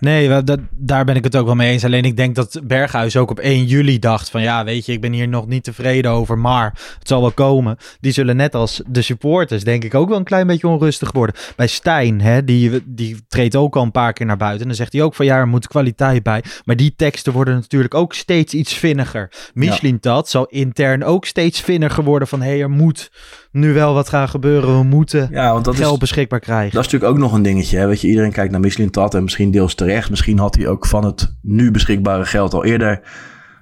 Nee, wel, dat, daar ben ik het ook wel mee eens. Alleen ik denk dat Berghuis ook op 1 juli dacht van ja, weet je, ik ben hier nog niet tevreden over, maar het zal wel komen. Die zullen net als de supporters denk ik ook wel een klein beetje onrustig worden. Bij Stijn, hè, die, die treedt ook al een paar keer naar buiten. En dan zegt hij ook van ja, er moet kwaliteit bij. Maar die teksten worden natuurlijk ook steeds iets vinniger. Michelin dat zal intern ook steeds vinniger worden van hé, hey, er moet nu wel wat gaan gebeuren. We moeten ja, want dat is, geld beschikbaar krijgen. Dat is natuurlijk ook nog een dingetje. Hè? Weet je, iedereen kijkt naar Michelin Tat en misschien deels terecht. Misschien had hij ook van het nu beschikbare geld al eerder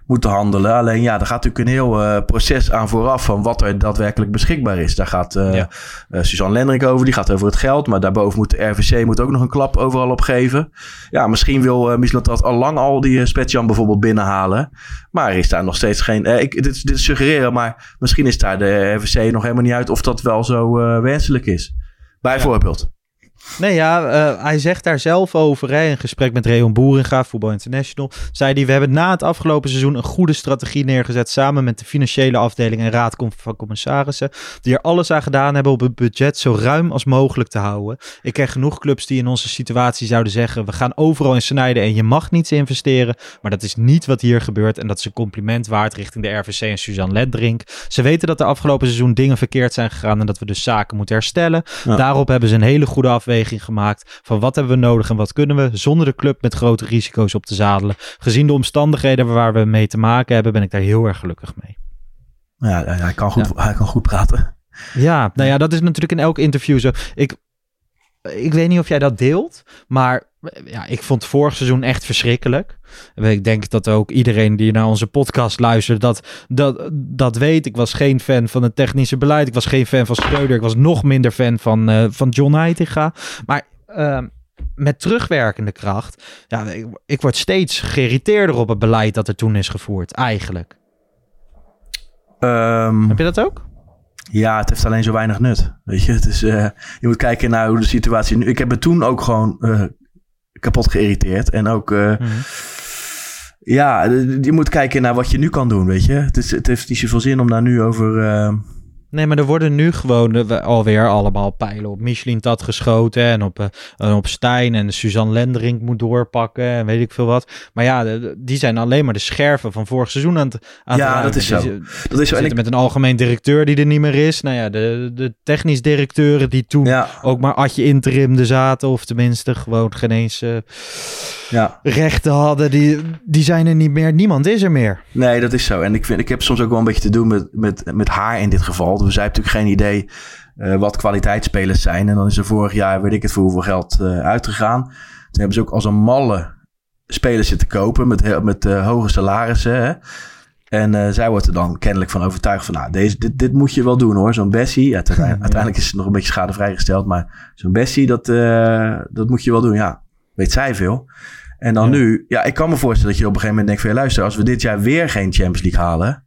moeten handelen. Alleen ja, er gaat natuurlijk een heel eh, proces aan vooraf van wat er daadwerkelijk beschikbaar is. Daar gaat eh Ja. eh, Suzanne Lendrik over, die gaat over het geld. Maar daarboven moet de RVC moet ook nog een klap overal op geven. Ja, misschien wil uh, Michelin Tat al lang al die Spetjan bijvoorbeeld binnenhalen. Maar is daar nog steeds geen... ik, dit, dit suggereren, maar misschien is daar de RVC nog helemaal niet uit of dat wel zo wenselijk is. Bijvoorbeeld. Nee, ja, eh, hij zegt daar zelf over. Hè, in gesprek met Reon Boeringa, Voetbal International. Zei hij: We hebben na het afgelopen seizoen een goede strategie neergezet. Samen met de financiële afdeling en raad van commissarissen. Die er alles aan gedaan hebben om het budget zo ruim als mogelijk te houden. Ik ken genoeg clubs die in onze situatie zouden zeggen: We gaan overal in snijden en je mag niets investeren. Maar dat is niet wat hier gebeurt. En dat is een compliment waard richting de RVC en Suzanne Lendrink. Ze weten dat er afgelopen seizoen dingen verkeerd zijn gegaan. En dat we dus zaken moeten herstellen. Ja. Daarop hebben ze een hele goede afweging gemaakt van wat hebben we nodig en wat kunnen we zonder de club met grote risico's op te zadelen. Gezien de omstandigheden waar we mee te maken hebben, ben ik daar heel erg gelukkig mee. Ja, hij- hij kan goed, hij kan goed praten. Ja, nou ja, dat is natuurlijk in elk interview zo. Ik, ik weet niet of jij dat deelt, maar ja, ik vond vorig seizoen echt verschrikkelijk. Ik denk dat ook iedereen die naar onze podcast luistert, dat, dat, dat weet. Ik was geen fan van het technische beleid. Ik was geen fan van Schreuder. Ik was nog minder fan van, eh, van John Heitinga. Maar ehm, met terugwerkende kracht, ja, ik, ik word steeds geïrriteerder op het beleid dat er toen is gevoerd, eigenlijk. Ehm, Heb je dat ook? Ja, het heeft alleen zo weinig nut. Weet je, het is, eh, je moet kijken naar hoe de situatie nu... Ik heb me toen ook gewoon eh, kapot geïrriteerd. En ook... eh, Mhm. Ja, je moet kijken naar wat je nu kan doen, weet je. Het, is, het heeft niet zoveel zin om daar nu over... Nee, maar er worden nu gewoon eh, we- alweer allemaal pijlen op Michelin Tat geschoten en op, eh, op Stijn en Suzanne Lenderink moet doorpakken en weet ik veel wat. Maar ja, de- die zijn alleen maar de scherven van vorig seizoen aan het aan Ja, dat is zo. dat is zo. En ik, met een algemeen directeur die er niet meer is. Nou ja, de, de technisch directeuren die toen ja, ook maar Adje interimde zaten, of tenminste gewoon geen eens eh, ja. rechten hadden, die, die zijn er niet meer. Niemand is er meer. Nee, dat is zo. En ik, vind, ik heb soms ook wel een beetje te doen met, met, met haar in dit geval. Dus zij heeft natuurlijk geen idee eh, wat kwaliteitsspelers zijn. En dan is er vorig jaar, weet ik het, voor hoeveel geld eh, uitgegaan. Toen hebben ze ook als een malle spelers zitten kopen met, heel- met eh, hoge salarissen. Hè? En eh, zij wordt er dan kennelijk van overtuigd van, nou, deze, dit, dit moet je wel doen hoor. Zo'n Bessie, ja, uiteindelijk, uiteindelijk is het nog een beetje schadevrij gesteld. Maar zo'n Bessie, dat, eh, dat moet je wel doen. Ja, weet zij veel. En dan Ja. nu, ja, ik kan me voorstellen dat je op een gegeven moment denkt van, ja, luister, als we dit jaar weer geen Champions League halen,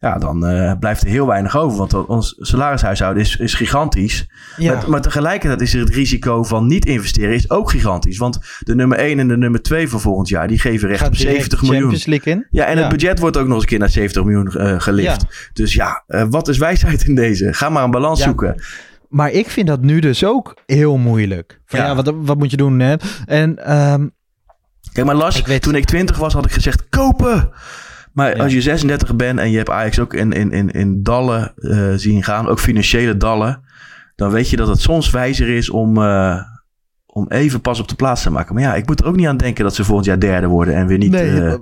ja, dan eh, blijft er heel weinig over. Want ons salarishuishouden is, is gigantisch. Ja. Maar, maar tegelijkertijd is er het risico van niet investeren is ook gigantisch. Want de nummer 1 en de nummer 2 voor volgend jaar, die geven recht Gaat op direct 70 de miljoen. Champions League in. Ja, en Ja. het budget wordt ook nog eens een keer naar 70 miljoen eh, gelift. Dus ja, eh, wat is wijsheid in deze? Ga maar een balans Ja. zoeken. Maar ik vind dat nu dus ook heel moeilijk. Van ja, Ja. wat, wat moet je doen? Hè? En ehm, Kijk, maar Lars, Ik weet- toen ik 20 was, had ik gezegd kopen. Maar Ja. als je 36 bent en je hebt Ajax ook in, in, in, in dallen eh, zien gaan, ook financiële dallen, dan weet je dat het soms wijzer is om, eh, om even pas op de plaats te maken. Maar ja, ik moet er ook niet aan denken dat ze volgend jaar derde worden en weer niet... Nee, eh,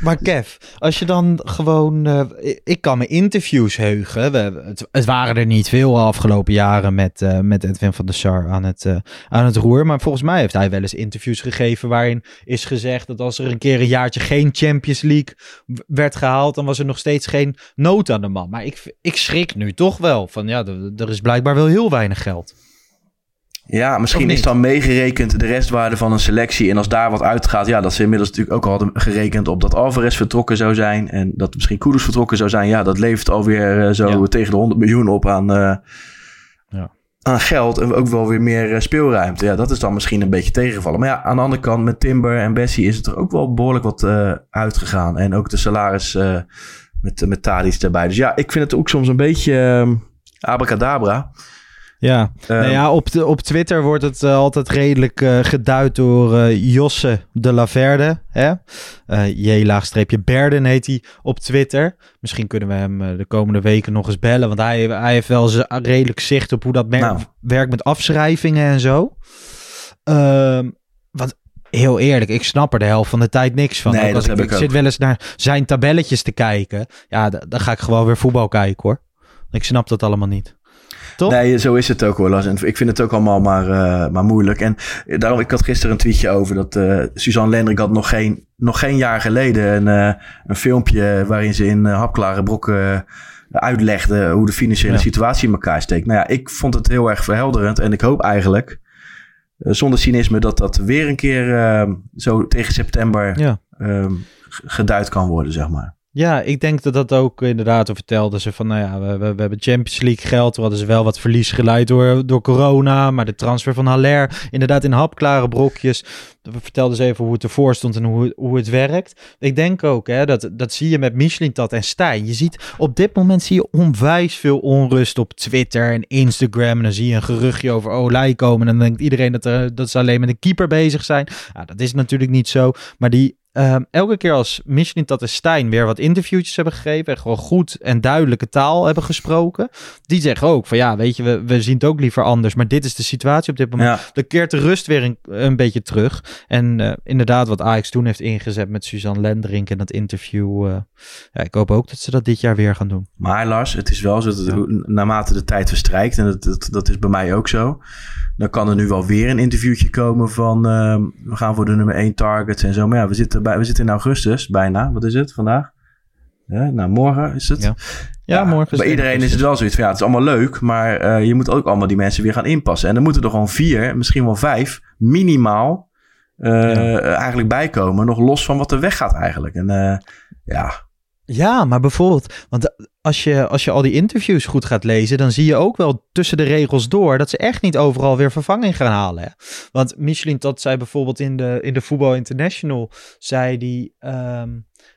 maar Kev, als je dan gewoon... eh, ik- kan me interviews heugen. We, het, waren er niet veel afgelopen jaren met, eh, met Edwin van der Sar aan het, eh, aan het roer. Maar volgens mij heeft hij wel eens interviews gegeven waarin is gezegd dat als er een keer een jaartje geen Champions League werd gehaald, dan was er nog steeds geen nood aan de man. Maar ik, ik schrik nu toch wel van ja, er is blijkbaar wel heel weinig geld. Ja, misschien is dan meegerekend de restwaarde van een selectie. En als daar wat uitgaat, ja, dat ze inmiddels natuurlijk ook al hadden gerekend op dat Alvarez vertrokken zou zijn. En dat misschien Kudus vertrokken zou zijn. Ja, dat levert alweer eh, zo Ja. tegen de 100 miljoen op aan, eh, Ja. aan geld. En ook wel weer meer eh, speelruimte. Ja, dat is dan misschien een beetje tegengevallen. Maar ja, aan de andere kant, met Timber en Bessie is het er ook wel behoorlijk wat uitgegaan. En ook de salaris met, met Tadic erbij. Dus ja, ik vind het ook soms een beetje eh, abracadabra. Ja, Ehm, nou ja op, de, op Twitter wordt het eh, altijd redelijk eh, geduid door eh, Josse de Laverde. Hè? Eh, J-laagstreepje Berden heet hij op Twitter. Misschien kunnen we hem de komende weken nog eens bellen. Want hij, hij heeft wel redelijk zicht op hoe dat Nou. werkt met afschrijvingen en zo. Ehm want heel eerlijk, ik snap er de helft van de tijd niks van. Nee, Ook dat als ik, ik zit wel eens naar zijn tabelletjes te kijken. Ja, dan ga ik gewoon weer voetbal kijken hoor. Ik snap dat allemaal niet. Toch? Nee, zo is het ook hoor, Lars. En ik vind het ook allemaal maar, eh, maar moeilijk. En daarom, ik had gisteren een tweetje over dat eh, Suzanne Lendrik had nog geen, nog geen jaar geleden een, eh, een filmpje waarin ze in hapklare brokken uitlegde hoe de financiële Ja. situatie in elkaar steekt. Nou ja, ik vond het heel erg verhelderend en ik hoop eigenlijk, zonder cynisme, dat dat weer een keer zo tegen september Ja. ehm, geduid kan worden, zeg maar. Ja, ik denk dat dat ook inderdaad vertelde ze van, nou ja, we, we, hebben Champions League geld. We hadden ze wel wat verlies geleid door, door corona, maar de transfer van Haller, inderdaad in hapklare brokjes. We vertelden ze even hoe het ervoor stond en hoe, hoe het werkt. Ik denk ook, hè, dat, dat zie je met Michelin Tat en Stijn. Je ziet, op dit moment zie je onwijs veel onrust op Twitter en Instagram. En dan zie je een geruchtje over Olij komen en dan denkt iedereen dat, er, dat ze alleen met een keeper bezig zijn. Ja, dat is natuurlijk niet zo, maar die Ehm, elke keer als Michelin Tat en Stijn weer wat interviewtjes hebben gegeven en gewoon goed en duidelijke taal hebben gesproken, die zeggen ook van ja, weet je, we, we zien het ook liever anders, maar dit is de situatie op dit moment. Ja. Dan keert de rust weer een, een beetje terug. En eh, inderdaad, wat Ajax toen heeft ingezet met Suzanne Lenderink en dat interview, eh, ja, ik hoop ook dat ze dat dit jaar weer gaan doen. Maar Lars, het is wel zo dat naarmate de tijd verstrijkt, en dat, dat, dat is bij mij ook zo, dan kan er nu wel weer een interviewtje komen van ehm, we gaan voor de nummer 1 targets en zo. Maar ja, we zitten, bij, we zitten in augustus bijna. Wat is het vandaag? Ja, nou, morgen is het. Ja. Ja, morgen. Bij iedereen is het wel zoiets van ja, het is allemaal leuk, maar eh, je moet ook allemaal die mensen weer gaan inpassen. En dan moeten er gewoon vier, misschien wel vijf, minimaal eh, eigenlijk bijkomen. Nog los van wat er weggaat eigenlijk. En eh, ja, Ja, maar bijvoorbeeld, want als je, als je al die interviews goed gaat lezen, dan zie je ook wel tussen de regels door dat ze echt niet overal weer vervanging gaan halen. Hè? Want Michelin Tat zei bijvoorbeeld in de, in de Voetbal International, zei die, ehm,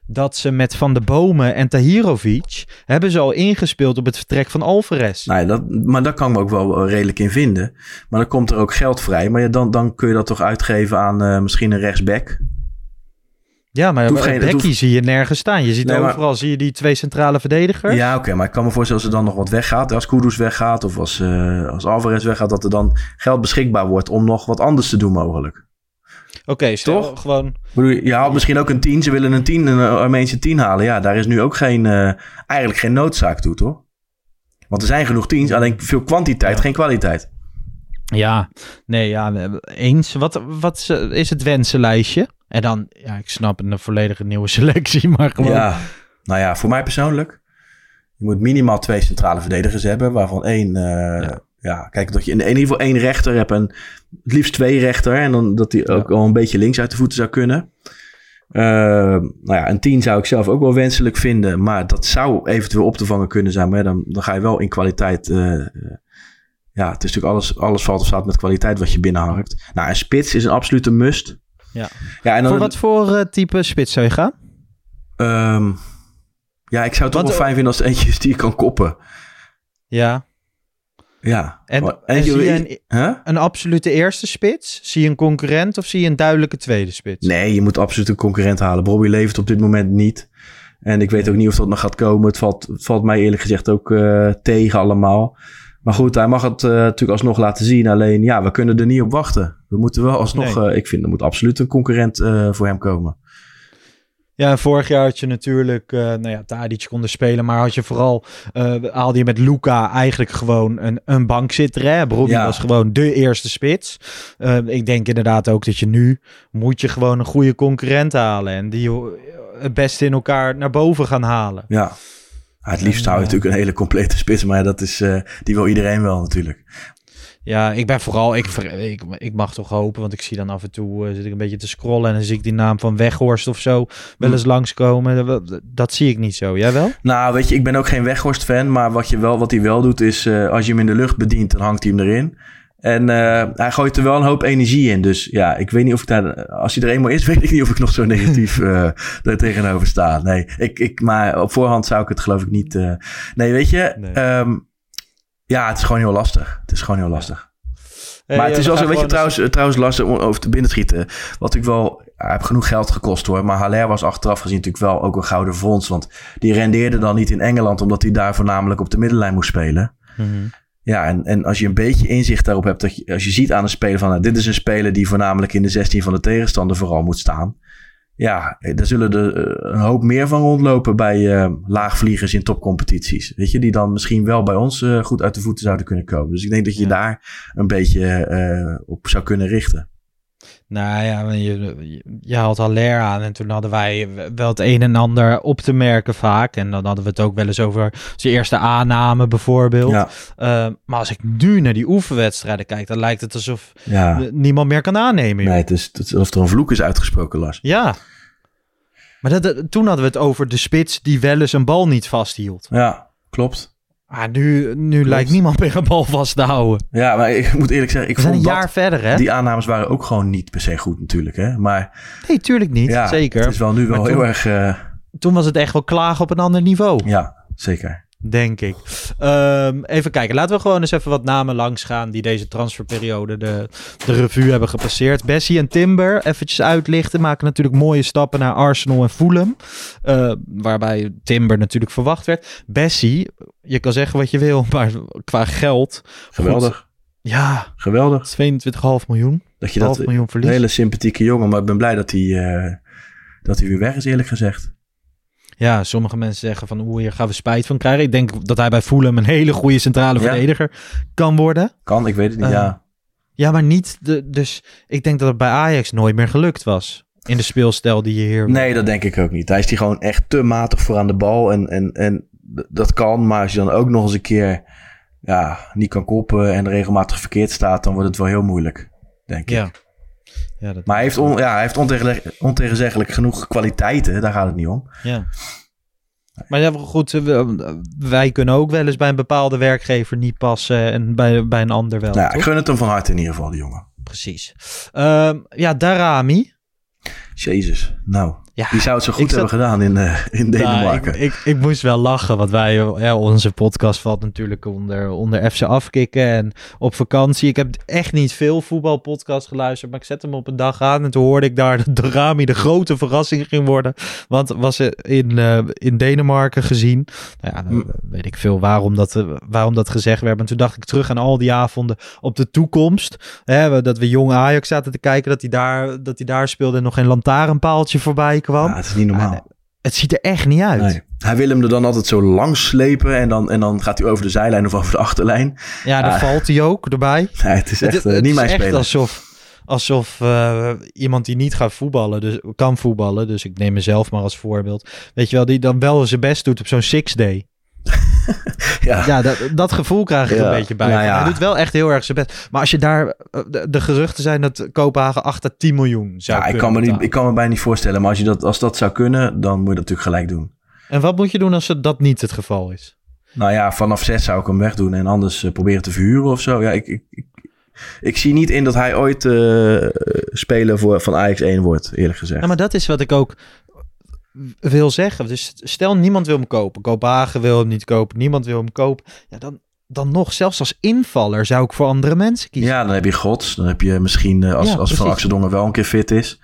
dat ze met Van de Bomen en Tahirovic hebben ze al ingespeeld op het vertrek van Alvarez. Nou dat, maar daar kan ik me ook wel redelijk in vinden. Maar dan komt er ook geld vrij. Maar dan, dan kun je dat toch uitgeven aan eh, misschien een rechtsback. Ja, maar geen- Becky hoeft- zie je nergens staan. Je ziet Nee, maar- overal zie je die twee centrale verdedigers. Ja, oké. maar ik kan me voorstellen als er dan nog wat weggaat. Als Kudus weggaat of als, eh, als Alvarez weggaat. Dat er dan geld beschikbaar wordt om nog wat anders te doen mogelijk. Oké, stel Toch? gewoon je haalt misschien ook een 10. Ze willen een 10, een Armeense 10 halen. Ja, daar is nu ook geen, eh, eigenlijk geen noodzaak toe, toch? Want er zijn genoeg 10's, alleen veel kwantiteit, geen kwaliteit. Ja, nee, ja, eens. Wat, wat is het wensenlijstje? En dan, ja, ik snap een volledige nieuwe selectie, maar gewoon... Ja, nou ja, voor mij persoonlijk. Je moet minimaal twee centrale verdedigers hebben, waarvan één. eh, ja. kijk, dat je in ieder geval één rechter hebt en het liefst twee rechter. En dan dat die ook al een beetje links uit de voeten zou kunnen. Eh, nou ja, een 10 zou ik zelf ook wel wenselijk vinden. Maar dat zou eventueel op te vangen kunnen zijn. Maar ja, dan, dan ga je wel in kwaliteit. eh, ja, het is natuurlijk alles, alles valt of staat met kwaliteit wat je binnenharkt. Nou, een spits is een absolute must. Ja. ja en dan, Voor wat voor eh, type spits zou je gaan? Ehm, ja, ik zou het toch wel fijn vinden als het eentje is die je kan koppen. Ja. Ja. En- Maar en eentje- zie je een- Huh? Een absolute eerste spits? Zie je een concurrent of zie je een duidelijke tweede spits? Nee, je moet absoluut een concurrent halen. Bobby levert op dit moment niet. En ik weet ook niet of dat nog gaat komen. Het valt, valt mij eerlijk gezegd ook eh, tegen allemaal. Maar goed, hij mag het eh, natuurlijk alsnog laten zien. Alleen ja, we kunnen er niet op wachten. We moeten wel alsnog... Nee. eh, ik vind er moet absoluut een concurrent eh, voor hem komen. Ja, vorig jaar had je natuurlijk, eh nou ja, Tadic konden spelen, maar had je vooral, eh, haalde je met Luca eigenlijk gewoon een, een bankzitter. Hè? Ja. was gewoon de eerste spits. Ik denk inderdaad ook dat je nu, moet je gewoon een goede concurrent halen en die het beste in elkaar naar boven gaan halen. Ja. Ja, het liefst hou je natuurlijk een hele complete spits. Maar dat is, die wil iedereen wel natuurlijk. Ja, ik ben vooral, ik, ik, ik mag toch hopen, want ik zie dan af en toe, eh, zit ik een beetje te scrollen en dan zie ik die naam van Weghorst of zo wel eens langskomen. Dat, dat zie ik niet zo. Jij wel? Nou, weet je, ik ben ook geen Weghorst-fan. Maar wat, je wel, wat hij wel doet is, eh, als je hem in de lucht bedient, dan hangt hij hem erin. En eh, hij gooit er wel een hoop energie in. Dus ja, ik weet niet of ik daar... Als hij er eenmaal is, weet ik niet of ik nog zo negatief eh daar tegenover sta. Nee, ik, ik, maar op voorhand zou ik het geloof ik niet... nee, weet je... Nee. ehm, ja, het is gewoon heel lastig. Het is gewoon heel lastig. Hey, maar het eh, is we wel zo, weet je, gewoon trouwens, eh, trouwens lastig om over te binnenschieten. Wat ik wel, heeft genoeg geld gekost hoor. Maar Haller was achteraf gezien natuurlijk wel ook een gouden fonds. Want die rendeerde dan niet in Engeland, omdat hij daar voornamelijk op de middenlijn moest spelen. Mhm. Ja, en, en als je een beetje inzicht daarop hebt, dat je, als je ziet aan een speler van, nou, dit is een speler die voornamelijk in de 16 van de tegenstander vooral moet staan. Ja, daar zullen er eh, een hoop meer van rondlopen bij eh, laagvliegers in topcompetities. Weet je, die dan misschien wel bij ons eh, goed uit de voeten zouden kunnen komen. Dus ik denk dat je Ja. daar een beetje op zou kunnen richten. Nou ja, je, je- haalt Haller aan en toen hadden wij wel het een en ander op te merken vaak. En dan hadden we het ook wel eens over zijn eerste aanname bijvoorbeeld. Ja, Eh, maar als ik nu naar die oefenwedstrijden kijk, dan lijkt het alsof ja. niemand meer kan aannemen. joh. Nee, het is, het is alsof er een vloek is uitgesproken, Lars. Ja. Maar dat, dat- toen hadden we het over de spits die wel eens een bal niet vasthield. Ja, klopt. Maar nu, nu lijkt niemand meer een bal vast te houden. Ja, maar ik moet eerlijk zeggen, ik We zijn een jaar dat, verder, hè? die aannames waren ook gewoon niet per se goed natuurlijk. Hè? Maar Nee, tuurlijk niet. ja, zeker. het is wel nu wel Maar heel toen- erg... eh, Toen was het echt wel klagen op een ander niveau. ja, zeker. Denk ik. Ehm, even kijken. Laten we gewoon eens even wat namen langs gaan die deze transferperiode de, de revue hebben gepasseerd. Bessie en Timber, eventjes uitlichten, maken natuurlijk mooie stappen naar Arsenal en Fulham. Eh, waarbij Timber natuurlijk verwacht werd. Bessie, je kan zeggen wat je wil, maar qua geld. Geweldig. goed, ja, Geweldig. 22,5 miljoen. Dat je dat... miljoen Een hele sympathieke jongen, maar ik ben blij dat hij, eh, dat hij weer weg is eerlijk gezegd. Ja, sommige mensen zeggen van oeh, hier gaan we spijt van krijgen. Ik denk dat hij bij Fulham een hele goede centrale Ja. verdediger kan worden. Kan, ik weet het niet, ja. Ja, maar niet. De, dus ik denk dat het bij Ajax nooit meer gelukt was. In de speelstijl die je hier. Nee, dat denk ik ook niet. Hij is die gewoon echt te matig voor aan de bal. En, en, en dat kan, maar als je dan ook nog eens een keer ja, niet kan koppen en regelmatig verkeerd staat, dan wordt het wel heel moeilijk, denk Ja. ik. Ja, dat, Maar hij heeft, on, ja, hij heeft ontegenzeg- ontegenzeggelijk genoeg kwaliteiten, daar gaat het niet om. ja. Maar ja, goed, wij kunnen ook wel eens bij een bepaalde werkgever niet passen en bij, bij een ander wel. Nou, ja, toch? ik gun het hem van harte in ieder geval, die jongen. Precies. Ehm, ja, Darami. Jezus, nou, Ja, die zou het zo goed zat- hebben gedaan in, eh, in Nou, Denemarken. ik, ik, ik moest wel lachen, want wij, ja, onze podcast valt natuurlijk onder, onder FC Afkikken en op vakantie. Ik heb echt niet veel voetbalpodcasts geluisterd, maar ik zette hem op een dag aan en toen hoorde ik daar dat Rami de grote verrassing ging worden. Want was in, eh, in Denemarken gezien. Nou ja, dan Hm. weet ik veel waarom dat, eh, waarom dat gezegd werd. Maar toen dacht ik terug aan al die avonden op de toekomst. Hè, dat we jong Ajax zaten te kijken, dat hij daar, dat hij daar speelde en nog geen lantaarnpaaltje voorbij kwam. Ja, het is niet normaal. Ah, nee. Het ziet er echt niet uit. Nee. Hij wil hem er dan altijd zo langs slepen en dan, en dan gaat hij over de zijlijn of over de achterlijn. Ja, dan Ah. valt hij ook erbij. Nee, het is echt het eh, het niet is mijn echt speler. alsof, alsof eh, iemand die niet gaat voetballen, dus kan voetballen. Dus ik neem mezelf maar als voorbeeld. Weet je wel, die dan wel zijn best doet op zo'n six day. Ja. Ja, dat, dat gevoel krijg ik Ja. een beetje bij. Nou ja. Hij doet wel echt heel erg zijn best. Maar als je daar, eh, de, de geruchten zijn dat Kopenhagen 8 à 10 miljoen zou Ja, ik kan, me niet, ik kan me bijna niet voorstellen. Maar als, je dat, als dat zou kunnen, dan moet je dat natuurlijk gelijk doen. En wat moet je doen als dat niet het geval is? Nou ja, vanaf zes zou ik hem wegdoen en anders eh, proberen te verhuren of zo. Ja, ik, ik, ik, ik zie niet in dat hij ooit eh speler voor, van Ajax 1 wordt, eerlijk gezegd. Ja, maar dat is wat ik ook wil zeggen. Dus stel niemand wil hem kopen. Kopenhagen wil hem niet kopen. Niemand wil hem kopen. Ja, dan, dan nog, zelfs als invaller zou ik voor andere mensen kiezen. Ja, dan heb je Gods. Dan heb je misschien, eh, als, Ja, als Van wel een keer fit is.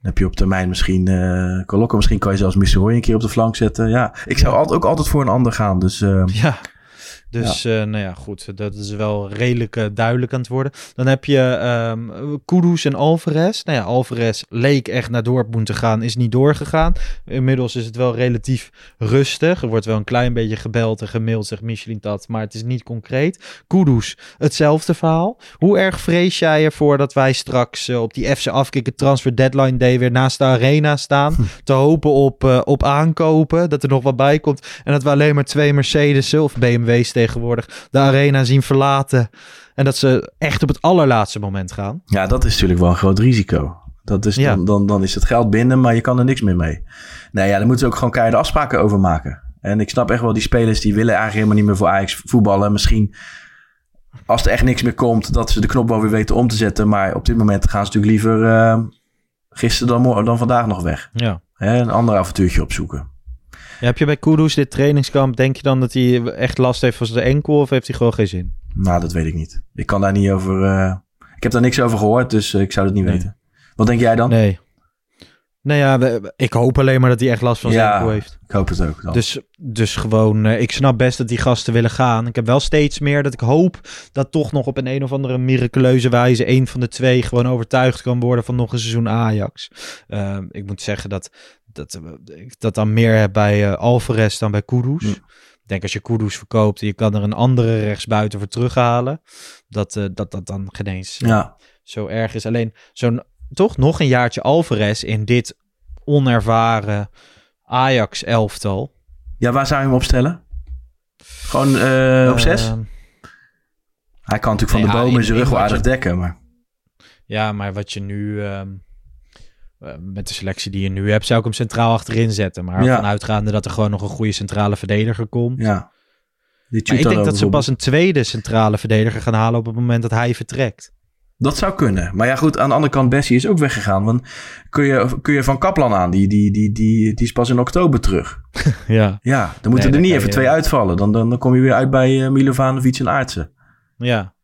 Dan heb je op termijn misschien uh, Kolokko. Misschien kan je zelfs Missouri een keer op de flank zetten. Ja, ik zou altijd, ook altijd voor een ander gaan. Dus eh, Ja. Dus, eh, nou ja, goed. Dat is wel redelijk eh, duidelijk aan het worden. Dan heb je ehm Kudus en Alvarez. Nou ja, Alvarez leek echt naar Dortmund te gaan, is niet doorgegaan. Inmiddels is het wel relatief rustig. Er wordt wel een klein beetje gebeld en gemaild, zegt Michelin dat, maar het is niet concreet. Kudus, hetzelfde verhaal. Hoe erg vrees jij ervoor dat wij straks eh, op die FC afkikken transfer deadline day weer naast de arena staan, te hopen op, op aankopen, dat er nog wat bij komt en dat we alleen maar twee Mercedes of BMW's tegenwoordig de arena zien verlaten. En dat ze echt op het allerlaatste moment gaan. Ja, dat is natuurlijk wel een groot risico. Dat is Ja. dan, dan, dan is het geld binnen, maar je kan er niks meer mee. Nee, ja, daar moeten ze ook gewoon keiharde afspraken over maken. En ik snap echt wel, die spelers die willen eigenlijk helemaal niet meer voor Ajax voetballen. Misschien als er echt niks meer komt, dat ze de knop wel weer weten om te zetten. Maar op dit moment gaan ze natuurlijk liever eh, gisteren dan, dan vandaag nog weg. Ja. Hè, een ander avontuurtje opzoeken. Ja, heb je bij Kudus dit trainingskamp, denk je dan dat hij echt last heeft van zijn enkel of heeft hij gewoon geen zin? Nou, dat weet ik niet. Ik kan daar niet over... eh, ik heb daar niks over gehoord, dus eh, ik zou het niet Nee. weten. Wat denk jij dan? Nee. Nou ja, we- ik hoop alleen maar dat hij echt last van zijn Ja. enkel heeft. Ik hoop het ook. Dan. Dus, dus gewoon, eh, ik snap best dat die gasten willen gaan. Ik heb wel steeds meer dat ik hoop dat toch nog op een een of andere miraculeuze wijze een van de twee gewoon overtuigd kan worden van nog een seizoen Ajax. Ehm, ik moet zeggen dat, dat eh, ik dat dan meer heb bij eh, Alvarez dan bij Kudus. Ja. Ik denk als je Kudus verkoopt, je kan er een andere rechtsbuiten voor terughalen. Dat eh, dat, dat dan geen eens eh, ja. zo erg is. Alleen zo'n toch nog een jaartje Alvarez in dit onervaren Ajax-elftal. ja, waar zou je hem opstellen? Gewoon eh, op zes? Hij kan natuurlijk van de bomen in- zijn rug wel aardig je- dekken, maar... ja, maar wat je nu... ehm, eh, met de selectie die je nu hebt, zou ik hem centraal achterin zetten. Maar Ja. vanuitgaande dat er gewoon nog een goede centrale verdediger komt. Ja. Die Maar ik denk dat ze pas een tweede centrale verdediger gaan halen op het moment dat hij vertrekt. Dat zou kunnen. Maar ja, goed, aan de andere kant, Bessie is ook weggegaan. Want kun je, kun je van Kaplan aan, die, die, die, die, die is pas in oktober terug. Ja, Ja, dan moeten er niet even je- twee uitvallen. Dan, dan, dan kom je weer uit bij uh, Milovanovic en Aartsen. ja.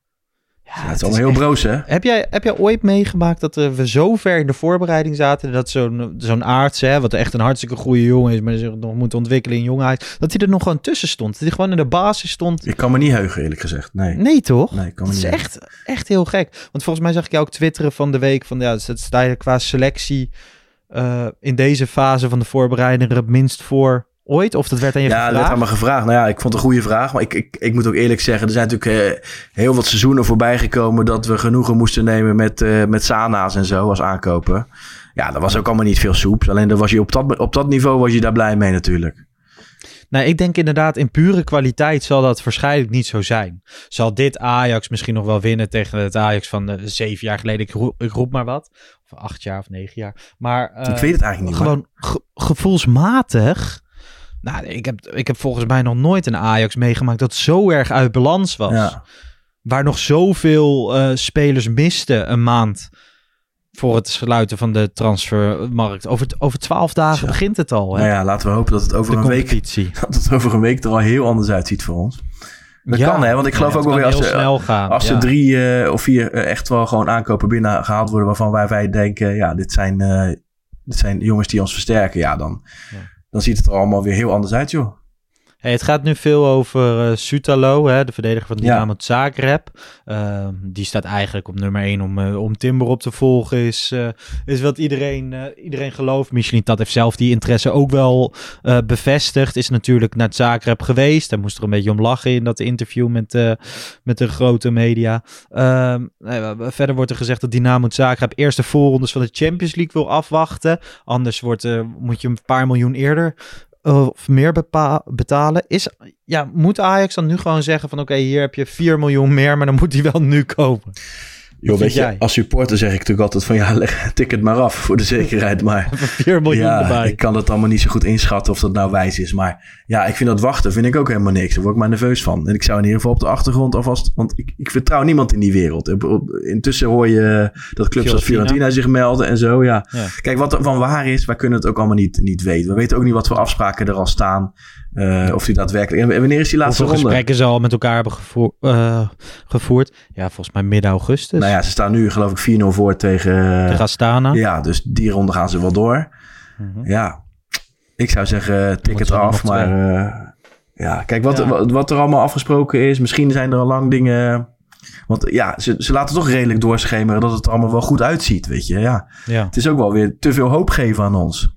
Ja, het is allemaal heel broos, hè? Heb jij, heb jij ooit meegemaakt dat eh, we zo ver in de voorbereiding zaten... dat zo'n zo'n arts, hè, wat echt een hartstikke goede jongen is... maar zich nog moet ontwikkelen in jongheid... dat hij er nog gewoon tussen stond. Dat hij gewoon in de basis stond. Ik kan me niet heugen, eerlijk gezegd. Nee. Nee, toch? Nee, ik kan me dat is niet echt, echt heel gek. Want volgens mij zag ik jou ook twitteren van de week... van ja, het staat eigenlijk qua selectie... eh, in deze fase van de voorbereiding... er het minst voor ooit? Of dat werd aan je Ja, dat werd gevraagd? aan me gevraagd. Nou ja, ik vond het een goede vraag. Maar ik, ik, ik moet ook eerlijk zeggen, er zijn natuurlijk eh, heel wat seizoenen voorbij gekomen dat we genoegen moesten nemen met, eh, met Sana's en zo als aankopen. Ja, dat was ook allemaal niet veel soeps. Alleen dan was je op, dat, op dat niveau was je daar blij mee natuurlijk. Nou, ik denk inderdaad, in pure kwaliteit zal dat waarschijnlijk niet zo zijn. Zal dit Ajax misschien nog wel winnen tegen het Ajax van eh, zeven jaar geleden? Ik roep, ik roep maar wat. Of acht jaar of negen jaar. Maar ik weet het eigenlijk niet. gewoon ge- gevoelsmatig. Nou, ik heb, ik heb volgens mij nog nooit een Ajax meegemaakt dat zo erg uit balans was. ja. Waar nog zoveel eh, spelers misten een maand voor het sluiten van de transfermarkt. Over, over twaalf dagen begint het al. Hè? Nou ja, laten we hopen dat het over de een week dat het over een week er al heel anders uitziet voor ons. Dat kan, hè? Want ik geloof Ja, ook wel weer als er- snel gaan. Als er drie eh, of vier eh, echt wel gewoon aankopen binnen gehaald worden waarvan wij, wij denken, ja, dit zijn, dit zijn jongens die ons versterken, ja, dan, Ja. Dan ziet het er allemaal weer heel anders uit, joh. Hey, het gaat nu veel over eh Sutalo, hè, de verdediger van Ja. Dynamo Zagreb. Ehm, die staat eigenlijk op nummer 1 om, eh, om Timber op te volgen. Is, eh, is wat iedereen, iedereen gelooft. Michelin Tat heeft zelf die interesse ook wel bevestigd. Is natuurlijk naar Zagreb geweest. Hij moest er een beetje om lachen in dat interview met, met de grote media. Ehm, ja, verder wordt er gezegd dat Dynamo Zagreb eerst de voorrondes van de Champions League wil afwachten. Anders wordt, moet je een paar miljoen eerder of meer betalen. Is, ja, moet Ajax dan nu gewoon zeggen van oké, hier heb je 4 miljoen meer, maar dan moet die wel nu kopen. Weet je, jij? als supporter zeg ik natuurlijk altijd van ja, leg, tik het maar af voor de zekerheid. Maar 4 miljoen ja, erbij. ik kan het allemaal niet zo goed inschatten of dat nou wijs is. Maar ja, ik vind dat wachten vind ik ook helemaal niks. Daar word ik maar nerveus van. En ik zou in ieder geval op de achtergrond alvast... Want ik, ik vertrouw niemand in die wereld. Intussen hoor je dat clubs als Fiorentina. Fiorentina zich melden en zo. Ja. Ja. Kijk, wat er van waar is, wij kunnen het ook allemaal niet, niet weten. We weten ook niet wat voor afspraken er al staan. Eh, of die daadwerkelijk... En wanneer is die laatste Hoeveel ronde? gesprekken ze al met elkaar hebben gevoer- eh, gevoerd? Ja, volgens mij midden augustus. Nou ja, ze staan nu geloof ik 4-0 voor tegen... Tegen Astana. Ja, dus die ronde gaan ze wel door. Mhm. Ja, ik zou zeggen, tik het af. Maar eh, ja, kijk, wat, Ja. Wat, wat er allemaal afgesproken is. Misschien zijn er al lang dingen... Want ja, ze, ze laten toch redelijk doorschemeren dat het er allemaal wel goed uitziet, weet je. Ja, Ja. het is ook wel weer te veel hoop geven aan ons.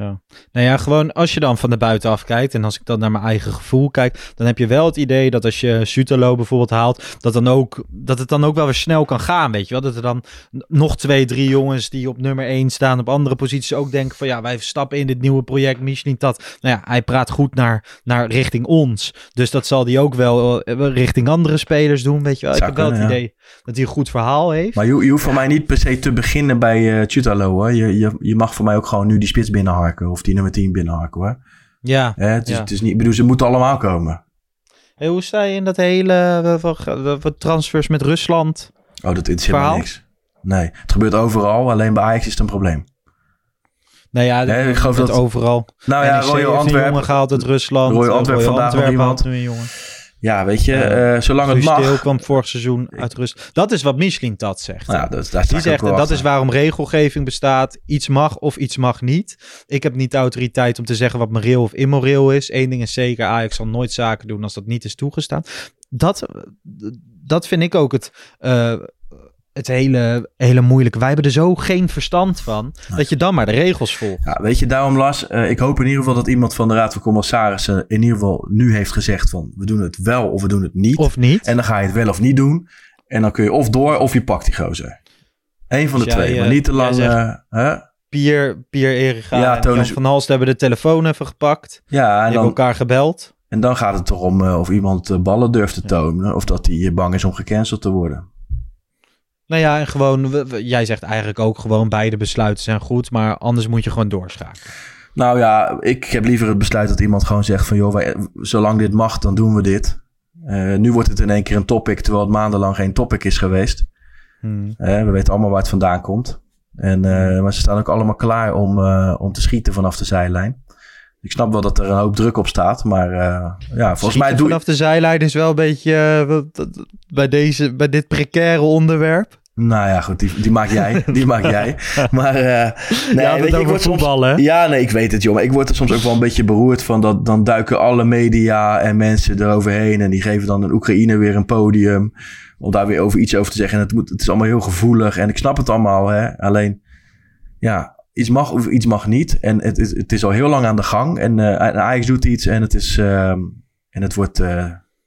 Ja. Nou ja, gewoon als je dan van de buitenaf kijkt en als ik dan naar mijn eigen gevoel kijk, dan heb je wel het idee dat als je Sutalo bijvoorbeeld haalt, dat, dan ook, dat het dan ook wel weer snel kan gaan, weet je wel. Dat er dan nog twee, drie jongens die op nummer één staan op andere posities ook denken van ja, wij stappen in dit nieuwe project Michelin dat. Nou ja, hij praat goed naar, naar richting ons. Dus dat zal hij ook wel eh, richting andere spelers doen, weet je wel. Ik heb wel het idee dat hij een goed verhaal heeft. Maar je, je hoeft voor mij niet per se te beginnen bij uh, Chutalo, hoor. Je, je, je mag voor mij ook gewoon nu die spits binnenharken of die nummer 10 binnenhakken hoor. Ja. Eh, het, is, het is niet, bedoel, ze moeten allemaal komen. Hey, hoe sta je in dat hele wat transfers met Rusland? Oh, dat interesseert me niks. Nee, het gebeurt overal, alleen bij Ajax is het een probleem. Nou ja, nee, ik geloof dat overal. Nou ja, Royal Antwerpen gehaald uit Rusland. Royal Antwerpen vandaag Antwerpen nog iemand. Nu een jongen. Ja, weet je, uh, zolang het mag. Deel kwam vorig seizoen uit rust. Dat is wat Michelin dat zegt. Nou ja, dat, daar Die zegt, dat is waarom regelgeving bestaat. Iets mag of iets mag niet. Ik heb niet de autoriteit om te zeggen wat moreel of immoreel is. Eén ding is zeker, Ajax zal nooit zaken doen als dat niet is toegestaan. Dat, dat vind ik ook het... Uh, het hele, hele moeilijk. Wij hebben er zo geen verstand van. Dat je dan maar de regels volgt. Ja, weet je, daarom Lars, uh, ik hoop in ieder geval dat iemand van de Raad van Commissarissen in ieder geval nu heeft gezegd van we doen het wel of we doen het niet. Of niet. En dan ga je het wel of niet doen. En dan kun je of door of je pakt die gozer. Eén van de dus twee, maar niet te lang. Uh, hè? Pier, Pier Eriga ja, en van Halst hebben de telefoon even gepakt. Ja, en die dan, hebben elkaar gebeld. En dan gaat het toch om uh, of iemand ballen durft te tonen. Of dat hij bang is om gecanceld te worden. Nou ja, en gewoon, jij zegt eigenlijk ook gewoon beide besluiten zijn goed, maar anders moet je gewoon doorschakelen. Nou ja, ik heb liever het besluit dat iemand gewoon zegt van joh, wij, zolang dit mag, dan doen we dit. Uh, nu wordt het in één keer een topic, terwijl het maandenlang geen topic is geweest. Hmm. Uh, we weten allemaal waar het vandaan komt. En, uh, maar ze staan ook allemaal klaar om, om te schieten vanaf de zijlijn. Ik snap wel dat er een hoop druk op staat, maar ja, volgens mij doe vanaf de zijlijn is wel een beetje bij, deze, bij dit precaire onderwerp. Nou ja, goed, die, die maak jij. Die maak jij. Maar uh, nee, ja, weet je, ik word voetbal, hè? Ja, nee, ik weet het, joh. Maar ik word er soms ook wel een beetje beroerd van. Dat, dan duiken alle media en mensen eroverheen. En die geven dan een Oekraïne weer een podium. Om daar weer over iets over te zeggen. En het, moet, het is allemaal heel gevoelig. En ik snap het allemaal, hè. Alleen, ja, iets mag of iets mag niet. En het, het, het is al heel lang aan de gang. En uh, Ajax doet iets. En het, is, uh, en het wordt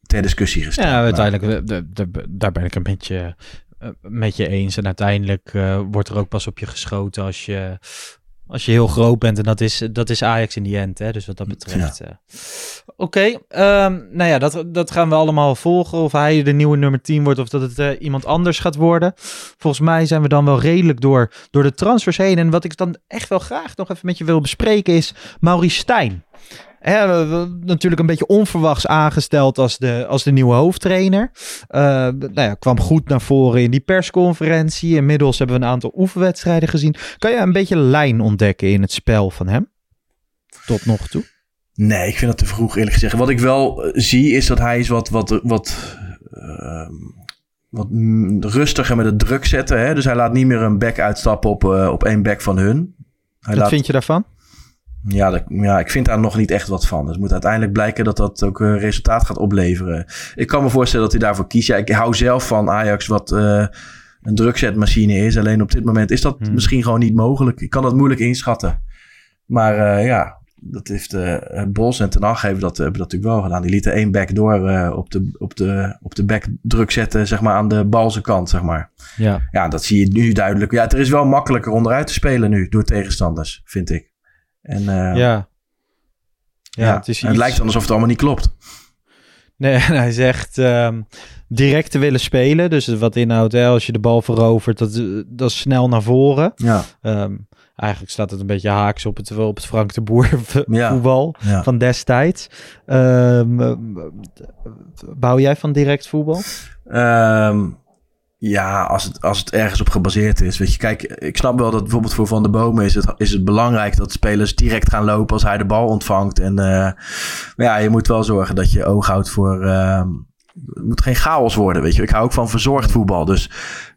ter discussie gesteld. Ja, uiteindelijk, daar ben ik een beetje eh, met je eens. En uiteindelijk uh, wordt er ook pas op je geschoten als je, als je heel groot bent. En dat is, dat is Ajax in die end. Hè? Dus wat dat betreft. Ja. Uh. Oké, okay, um, nou ja, dat, dat gaan we allemaal volgen. Of hij de nieuwe nummer 10 wordt of dat het uh, iemand anders gaat worden. Volgens mij zijn we dan wel redelijk door, door de transfers heen. En wat ik dan echt wel graag nog even met je wil bespreken is Maurice Stijn. Hè, natuurlijk een beetje onverwachts aangesteld als de, als de nieuwe hoofdtrainer. Uh, nou ja, kwam goed naar voren in die persconferentie. Inmiddels hebben we een aantal oefenwedstrijden gezien. Kan je een beetje lijn ontdekken in het spel van hem? Tot nog toe? Nee, ik vind dat te vroeg eerlijk gezegd. Wat ik wel eh, zie is dat hij is wat, wat, wat, uh, wat rustiger met het druk zetten. Hè? Dus hij laat niet meer een back uitstappen op, uh, op één back van hun. Hij wat vind je daarvan? Ja, dat, ja, ik vind daar nog niet echt wat van. Dus het moet uiteindelijk blijken dat dat ook uh, resultaat gaat opleveren. Ik kan me voorstellen dat hij daarvoor kiest. Ja, ik hou zelf van Ajax wat uh, een drukzetmachine is. Alleen op dit moment is dat hmm. misschien gewoon niet mogelijk. Ik kan dat moeilijk inschatten. Maar uh, ja, dat heeft Bos en Ten Hag hebben dat, hebben dat natuurlijk wel gedaan. Die lieten één back door op, de, op, de, op de back druk zetten, zeg maar aan de balse kant, zeg maar. Ja. ja, dat zie je nu duidelijk. Ja, het is wel makkelijker onderuit te spelen nu door tegenstanders, vind ik. En, uh, ja. Ja, ja, het, is het lijkt alsof het allemaal niet klopt. Nee, en hij zegt um, direct te willen spelen. Dus wat inhoudt, hè, als je de bal verovert, dat, dat is snel naar voren. Ja. Um, eigenlijk staat het een beetje haaks op het, op het Frank de Boer voetbal ja. van destijds. Um, bouw jij van direct voetbal? Ja, als het, als het ergens op gebaseerd is. Weet je, kijk, ik snap wel dat bijvoorbeeld voor Van der Bomen is het, is het belangrijk dat spelers direct gaan lopen als hij de bal ontvangt. En uh, maar ja, je moet wel zorgen dat je oog houdt voor. Uh, het moet geen chaos worden, weet je. Ik hou ook van verzorgd voetbal. Dus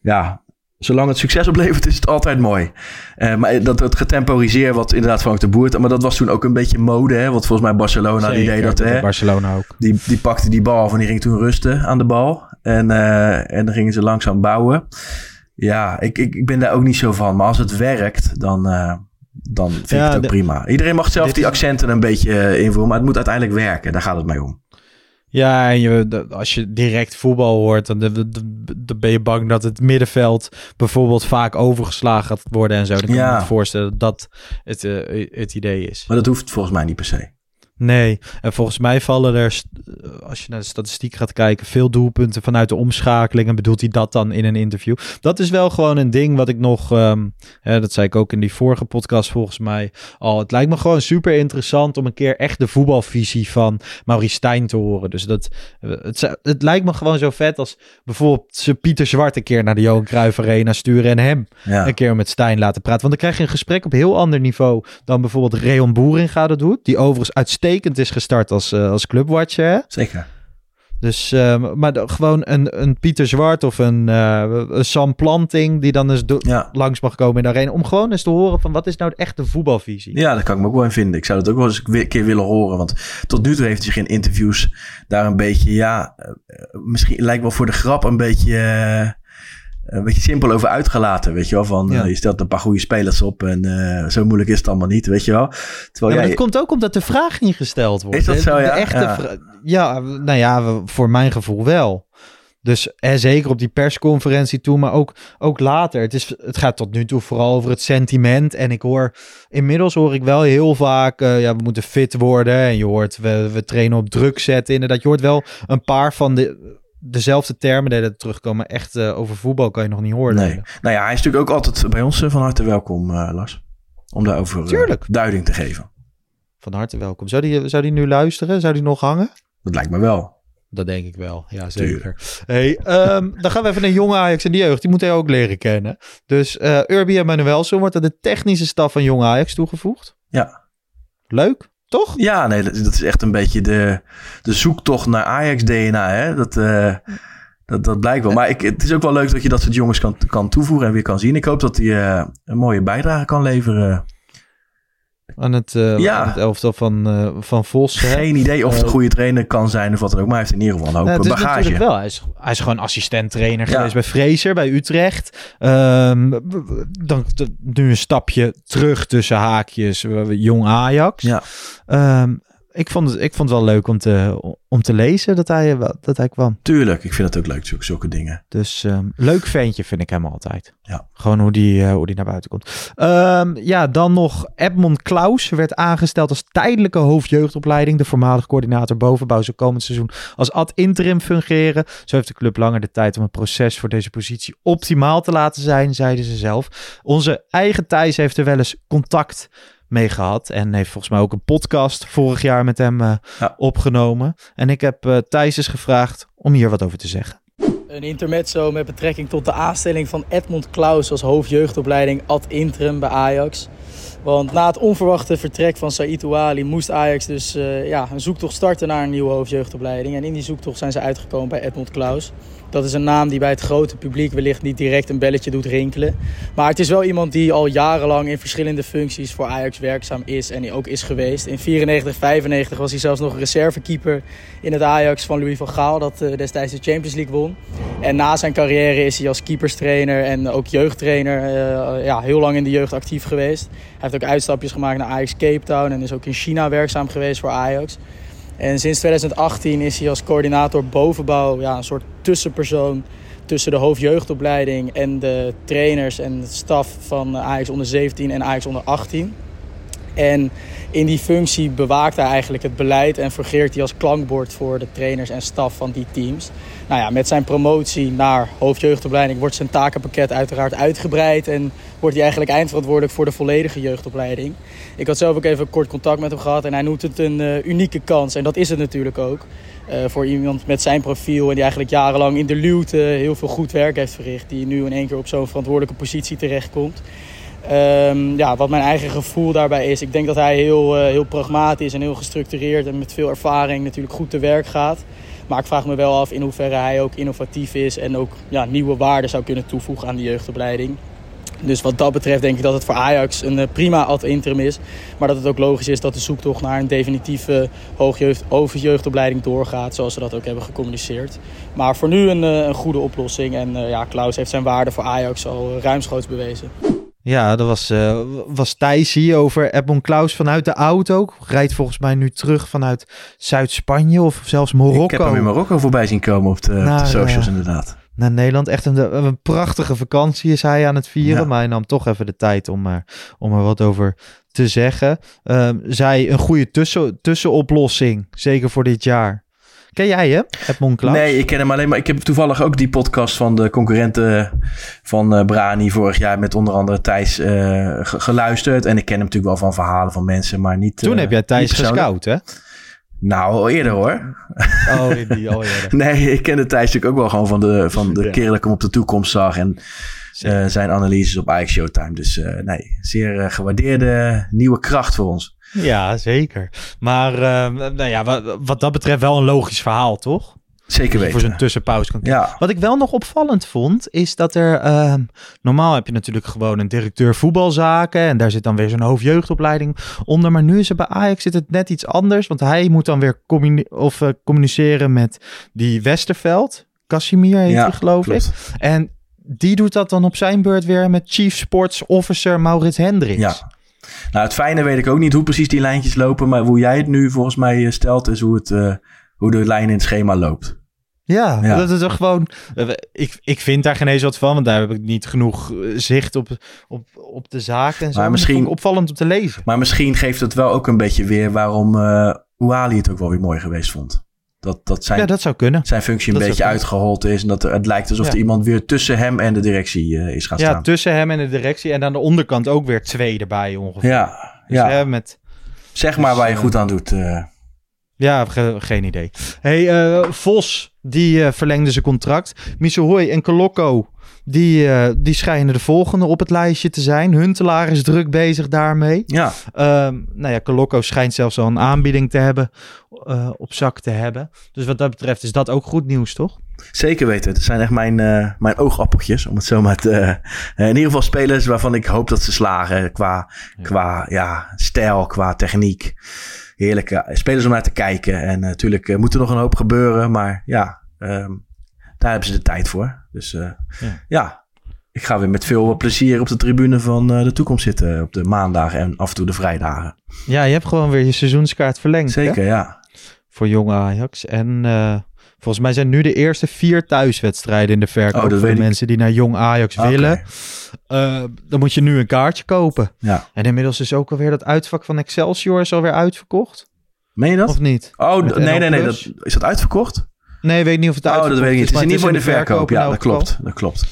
ja, zolang het succes oplevert, is het altijd mooi. Uh, maar dat het getemporiseer wat inderdaad Frank de Boer... Maar dat was toen ook een beetje mode, hè. Want volgens mij Barcelona, Zeker, die deed dat, hè. Barcelona ook. Die, die pakte die bal af en die ging toen rusten aan de bal. En, uh, en dan gingen ze langzaam bouwen. Ja, ik, ik, ik ben daar ook niet zo van. Maar als het werkt, dan, uh, dan vind Ja, ik het ook de- prima. Iedereen mag zelf die accenten een beetje eh, invoeren, maar het moet uiteindelijk werken. Daar gaat het mee om. Ja, en je, als je direct voetbal hoort, dan, ben je bang dat het middenveld bijvoorbeeld vaak overgeslagen gaat worden en zo. Dan kan Ja. je me voorstellen dat dat het, eh, het idee is. Maar dat hoeft volgens mij niet per se. Nee, en volgens mij vallen er, st- als je naar de statistiek gaat kijken, veel doelpunten vanuit de omschakeling. En bedoelt hij dat dan in een interview? Dat is wel gewoon een ding wat ik nog, ehm, hè, dat zei ik ook in die vorige podcast volgens mij al. Het lijkt me gewoon super interessant om een keer echt de voetbalvisie van Maurice Stijn te horen. Dus dat, eh, het, het lijkt me gewoon zo vet als bijvoorbeeld ze Pieter Zwart een keer naar de Johan Cruijff Arena sturen en hem Ja. een keer met Stijn laten praten. Want dan krijg je een gesprek op heel ander niveau dan bijvoorbeeld Reon Boeringa dat doet. Die overigens uitstekend is gestart als, eh, als clubwatcher. Hè? Zeker. Dus, ehm, maar de- gewoon een, een Pieter Zwart of een, eh, een Sam Planting die dan eens do- Ja. langs mag komen in de arena. Om gewoon eens te horen van wat is nou echt de voetbalvisie. Ja, daar kan ik me ook wel in vinden. Ik zou dat ook wel eens een keer willen horen. Want tot nu toe heeft hij zich in interviews daar een beetje, ja, eh, misschien lijkt wel voor de grap een beetje, een beetje simpel over uitgelaten. Weet je wel, van Ja. eh, je stelt een paar goede spelers op en eh, zo moeilijk is het allemaal niet, weet je wel. Terwijl Ja, maar dat komt ook omdat de vraag niet gesteld wordt. Is dat De- zo, de ja? echte Ja. nou ja, voor mijn gevoel wel. Dus hè, zeker op die persconferentie toe, maar ook, ook later. Het, is, het gaat tot nu toe vooral over het sentiment. En ik hoor, inmiddels hoor ik wel heel vaak, eh, ja, we moeten fit worden. En je hoort, we, we trainen op druk zetten. Inderdaad, je hoort wel een paar van de, dezelfde termen er terugkomen. Echt eh, over voetbal kan je nog niet horen. nee. Nou ja, hij is natuurlijk ook altijd bij ons eh, van harte welkom, eh, Lars. Om daarover Tuurlijk. duiding te geven. Van harte welkom. Zou die, zou die nu luisteren? Zou die nog hangen? Dat lijkt me wel. Dat denk ik wel, ja zeker. Hey, ehm, dan gaan we even naar jonge Ajax en de jeugd. Die moeten hij ook leren kennen. Dus eh Urbi en Manuelson wordt aan de technische staf van jonge Ajax toegevoegd. Ja. Leuk, toch? Ja, nee, dat, is echt een beetje de, de zoektocht naar Ajax-DNA. Hè? Dat, eh, dat, dat blijkt wel. Maar ik, het is ook wel leuk dat je dat soort jongens kan, kan toevoegen en weer kan zien. Ik hoop dat hij eh, een mooie bijdrage kan leveren. Aan het, eh, Ja. aan het elftal van, eh, van Vos. hè? Geen idee of het een Eh, goede trainer kan zijn of wat dan ook. Maar hij heeft in ieder geval een hoop Nou, het is bagage. natuurlijk wel. Hij is, hij is gewoon assistent-trainer Ja. geweest bij Fraser, bij Utrecht. Ehm, dan nu een stapje terug tussen haakjes, jong Ajax. Ja. Ehm, ik, vond het, ik vond het wel leuk om te, om te lezen dat hij, dat hij kwam. Tuurlijk, ik vind het ook leuk, zulke, zulke dingen. Dus ehm, leuk ventje vind ik hem altijd. Ja. Gewoon hoe die, eh, hoe die naar buiten komt. Ehm, ja, dan nog Edmond Klaus werd aangesteld als tijdelijke hoofdjeugdopleiding. De voormalig coördinator bovenbouw zou komend seizoen als ad interim fungeren. Zo heeft de club langer de tijd om het proces voor deze positie optimaal te laten zijn, zeiden ze zelf. Onze eigen Thijs heeft er wel eens contact mee gehad. En heeft volgens mij ook een podcast vorig jaar met hem eh, Ja. opgenomen. En ik heb eh Thijs eens gevraagd om hier wat over te zeggen. Een intermezzo met betrekking tot de aanstelling van Edmond Klaus als hoofdjeugdopleiding ad interim bij Ajax. Want na het onverwachte vertrek van Saïd Ouali moest Ajax dus eh, ja, een zoektocht starten naar een nieuwe hoofdjeugdopleiding. En in die zoektocht zijn ze uitgekomen bij Edmond Klaus. Dat is een naam die bij het grote publiek wellicht niet direct een belletje doet rinkelen. Maar het is wel iemand die al jarenlang in verschillende functies voor Ajax werkzaam is en ook is geweest. In 94, 95 was hij zelfs nog reservekeeper in het Ajax van Louis van Gaal, dat eh, destijds de Champions League won. En na zijn carrière is hij als keeperstrainer en ook jeugdtrainer eh, ja, heel lang in de jeugd actief geweest. Hij heeft ook uitstapjes gemaakt naar Ajax Cape Town en is ook in China werkzaam geweest voor Ajax. En sinds 2018 is hij als coördinator bovenbouw ja, een soort tussenpersoon tussen de hoofdjeugdopleiding en de trainers en het staf van Ajax onder 17 en Ajax onder 18. En in die functie bewaakt hij eigenlijk het beleid en fungeert hij als klankbord voor de trainers en staf van die teams. Nou ja, met zijn promotie naar hoofdjeugdopleiding wordt zijn takenpakket uiteraard uitgebreid en wordt hij eigenlijk eindverantwoordelijk voor de volledige jeugdopleiding. Ik had zelf ook even kort contact met hem gehad en hij noemt het een eh, unieke kans en dat is het natuurlijk ook. Eh, voor iemand met zijn profiel en die eigenlijk jarenlang in de luwte heel veel goed werk heeft verricht, die nu in één keer op zo'n verantwoordelijke positie terechtkomt. Ehm, ja, wat mijn eigen gevoel daarbij is, ik denk dat hij heel, eh, heel pragmatisch en heel gestructureerd en met veel ervaring natuurlijk goed te werk gaat. Maar ik vraag me wel af in hoeverre hij ook innovatief is en ook ja, nieuwe waarden zou kunnen toevoegen aan de jeugdopleiding. Dus wat dat betreft denk ik dat het voor Ajax een eh, prima ad interim is. Maar dat het ook logisch is dat de zoektocht naar een definitieve hoogjeugd, hoofdjeugdopleiding doorgaat. Zoals ze dat ook hebben gecommuniceerd. Maar voor nu een, eh, een goede oplossing. En ja, Klaus heeft zijn waarde voor Ajax al ruimschoots bewezen. Ja, dat was, uh, was Thijs hier over Edmond Klaus vanuit de auto. Rijdt volgens mij nu terug vanuit Zuid-Spanje of zelfs Marokko. Ik heb hem in Marokko voorbij zien komen op de, op de socials inderdaad. Naar Nederland. Echt een, een, prachtige vakantie is hij aan het vieren. Maar hij nam toch even de tijd om, er, om er wat over te zeggen. Um, zij een goede tussen, tussenoplossing, zeker voor dit jaar. Ken jij je, Edmond Klaus? Nee, ik ken hem alleen maar. Ik heb toevallig ook die podcast van de concurrenten van uh, Brani vorig jaar met onder andere Thijs uh, geluisterd. En ik ken hem natuurlijk wel van verhalen van mensen, maar niet. Toen uh, heb jij Thijs gescout, hè? Nou, al eerder hoor. Oh, die, al eerder. nee, ik kende Thijs natuurlijk ook wel gewoon van de, van de ja. keer dat ik hem op de toekomst zag. En uh, zijn analyses op Ajax Showtime. Dus nee, zeer gewaardeerde nieuwe kracht voor ons. Ja, zeker. Maar nou ja, wat, wat, dat betreft wel een logisch verhaal, toch? Zeker weten. Voor zo'n tussenpauze kan ja. Wat ik wel nog opvallend vond, is dat er... Ehm, normaal heb je natuurlijk gewoon een directeur voetbalzaken... en daar zit dan weer zo'n hoofdjeugdopleiding onder. Maar nu is het bij Ajax zit het net iets anders... want hij moet dan weer communi of, communiceren met die Westerveld... Casimir heet ja, hij, geloof klopt. ik. En die doet dat dan op zijn beurt weer met Chief Sports Officer Maurits Hendricks. Ja. Nou, het fijne weet ik ook niet hoe precies die lijntjes lopen. Maar hoe jij het nu volgens mij stelt, is hoe, het, uh, hoe de lijn in het schema loopt. Ja, ja, dat is toch gewoon. Ik, ik vind daar geen eens wat van, want daar heb ik niet genoeg zicht op, op, op de zaak en zo. Maar misschien opvallend om te lezen. Maar misschien geeft het wel ook een beetje weer waarom uh, Ouali het ook wel weer mooi geweest vond. Dat, dat zijn, ja, dat zou kunnen. Zijn functie een beetje uitgehold is. En dat er, het lijkt alsof er iemand weer tussen hem en de directie uh, is gaan ja, staan. Ja, tussen hem en de directie. En aan de onderkant ook weer twee erbij ongeveer. Ja, dus, ja. Hè, met, zeg maar dus, waar je goed aan doet. Uh. Ja, ge geen idee. Hey, Vos, die verlengde zijn contract. Misohoy en Kolokko, die, uh, die schijnen de volgende op het lijstje te zijn. Huntelaar is druk bezig daarmee. Ja. Uh, nou ja, Colocco schijnt zelfs al een aanbieding te hebben, uh, op zak te hebben. Dus wat dat betreft is dat ook goed nieuws, toch? Zeker weten. Het zijn echt mijn, mijn oogappeltjes, om het zo maar te... in ieder geval spelers waarvan ik hoop dat ze slagen qua, ja. qua ja, stijl, qua techniek. Heerlijke spelers om naar te kijken. En natuurlijk moet er nog een hoop gebeuren, maar ja... Um, daar hebben ze de tijd voor. Dus uh, ja. ja. ik ga weer met veel plezier op de tribune van uh, de toekomst zitten. Op de maandagen en af en toe de vrijdagen. Ja, je hebt gewoon weer je seizoenskaart verlengd. Zeker, hè? ja. Voor jonge Ajax. En uh, volgens mij zijn nu de eerste vier thuiswedstrijden in de verkoop. Oh, voor de mensen die naar jong Ajax okay. willen. dan moet je nu een kaartje kopen. Ja. En inmiddels is ook alweer dat uitvak van Excelsior is alweer uitverkocht. Meen je dat? Of niet? Oh, nee, nee, nee. Dat, is dat uitverkocht? Nee, weet niet of het oh, uitverkocht dat weet ik niet. is. Het is in ieder geval in de verkoop. Ja, dat klopt. Dat klopt.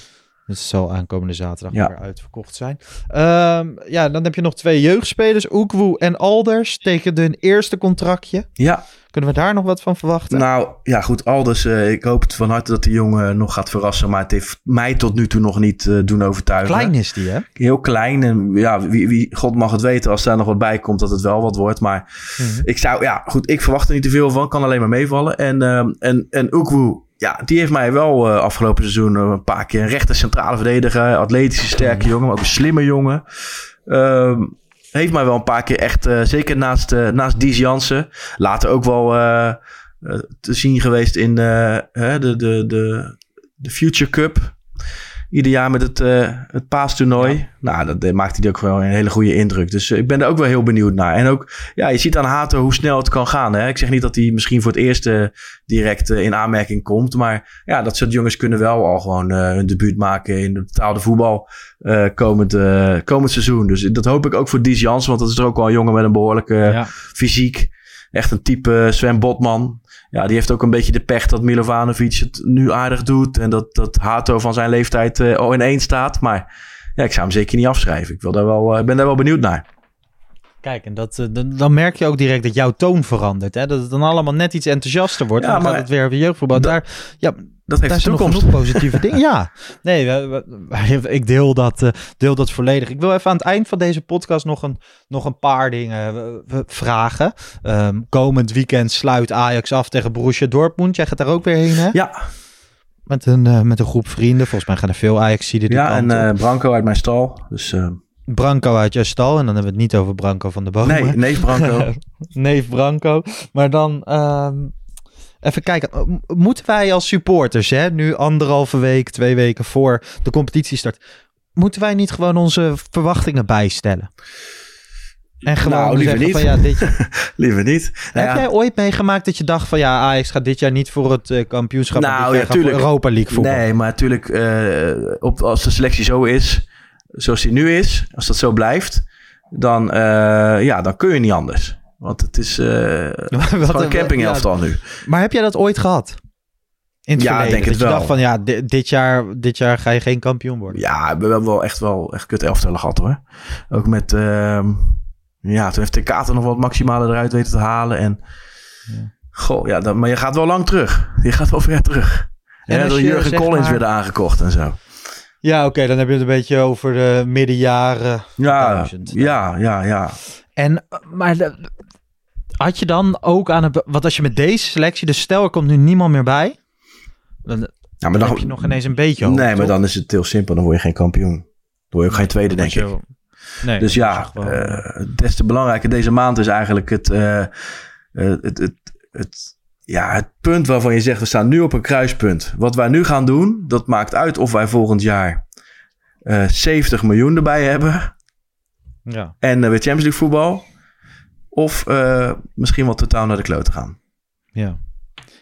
Het zal aankomende zaterdag ja. weer uitverkocht zijn. Um, ja, dan heb je nog twee jeugdspelers. Oekwoe en Alders tekenden hun eerste contractje. Ja. Kunnen we daar nog wat van verwachten? Nou, ja goed. Alders, uh, ik hoop het van harte dat de jongen nog gaat verrassen. Maar het heeft mij tot nu toe nog niet uh, doen overtuigen. Klein is die, hè? Heel klein. En ja, wie, wie, God mag het weten als daar nog wat bij komt dat het wel wat wordt. Maar mm -hmm. ik zou, ja goed, ik verwacht er niet te veel van. Kan alleen maar meevallen. En, uh, en, en Oekwoe, ja, die heeft mij wel uh, afgelopen seizoen uh, een paar keer een rechter centrale verdediger. Atletische, sterke jongen, maar ook een slimme jongen. Uh, heeft mij wel een paar keer echt, uh, zeker naast, naast Dies Jansen. Later ook wel te zien geweest in de, de, de, de Future Cup. Ieder jaar met het, het paastoernooi. Ja. Nou, dat maakt hij ook wel een hele goede indruk. Dus ik ben er ook wel heel benieuwd naar. En ook, ja, je ziet aan Hato hoe snel het kan gaan. Hè? Ik zeg niet dat hij misschien voor het eerst direct in aanmerking komt. Maar ja, dat soort jongens kunnen wel al gewoon hun debuut maken in de betaalde voetbal. Uh, komend, uh, komend seizoen. Dus dat hoop ik ook voor Dies Jans. Want dat is er ook wel een jongen met een behoorlijke ja. fysiek. Echt een type Sven Botman. Ja, die heeft ook een beetje de pech dat Milovanovic het nu aardig doet. En dat, dat Hato van zijn leeftijd uh, al in één staat. Maar ja, ik zou hem zeker niet afschrijven. Ik wil daar wel, ik ben daar wel benieuwd naar. Kijk, en dat, dan, dan merk je ook direct dat jouw toon verandert. Hè? Dat het dan allemaal net iets enthousiaster wordt. Ja, dan maar gaat het weer over jeugdvoetbal. Daar, ja, dat heeft daar de toekomst. Nog positieve dingen. Ja, nee, we, we, ik deel dat, uh, deel dat volledig. Ik wil even aan het eind van deze podcast nog een, nog een paar dingen uh, vragen. Um, komend weekend sluit Ajax af tegen Borussia Dortmund. Jij gaat daar ook weer heen, hè? Ja. Met een, uh, met een groep vrienden. Volgens mij gaan er veel ajax die Ja, en Branco uit mijn stal. Dus... Branco uit je stal. En dan hebben we het niet over Branco van de Bomen. Nee, neef Branco. neef Branco. Maar dan um, even kijken. Moeten wij als supporters, hè, nu anderhalve week, twee weken voor de competitie start. moeten wij niet gewoon onze verwachtingen bijstellen? En gewoon Nou, liever niet. van ja, dit jaar- Liever niet. Nou Heb ja, jij ooit meegemaakt dat je dacht van ja, Ajax gaat dit jaar niet voor het eh, kampioenschap, Nou, ja, gaat voor tuurlijk. Europa League voetbal? Nee, maar natuurlijk, eh, op, als de selectie zo is, zoals die nu is, als dat zo blijft, dan, eh, ja, dan kun je niet anders. Want het is eh gewoon een ja, campingelftal nu. Maar heb jij dat ooit gehad? In het Ja, verleden? denk dat het je wel. dacht van ja, di- dit jaar, dit jaar ga je geen kampioen worden. Ja, we hebben wel echt wel echt kut elftallen gehad hoor. Ook met, ehm, ja, toen heeft de Kater nog wat maximale eruit weten te halen. En, goh, ja, dat, maar je gaat wel lang terug. Je gaat wel ver terug. En Ja, je, Jurgen Collins maar- werden aangekocht en zo. Ja, oké, dan heb je het een beetje over de middenjaren. Ja, 2000. ja, ja, ja. En, maar de- had je dan ook aan het... Want als je met deze selectie, dus stel er komt nu niemand meer bij. Dan, Ja, maar dan dan, heb je nog ineens een beetje hoop, Nee, maar toch? dan is het heel simpel. Dan word je geen kampioen. Dan word je ook geen tweede, denk Want ik. je- Nee, Dus ja, het eh, des te belangrijker deze maand is eigenlijk het, eh, eh, het, het, het, ja, het punt waarvan je zegt, we staan nu op een kruispunt. Wat wij nu gaan doen, dat maakt uit of wij volgend jaar eh 70 miljoen erbij hebben ja. en eh, weer Champions League voetbal. Of eh, misschien wel totaal naar de klote gaan. Ja.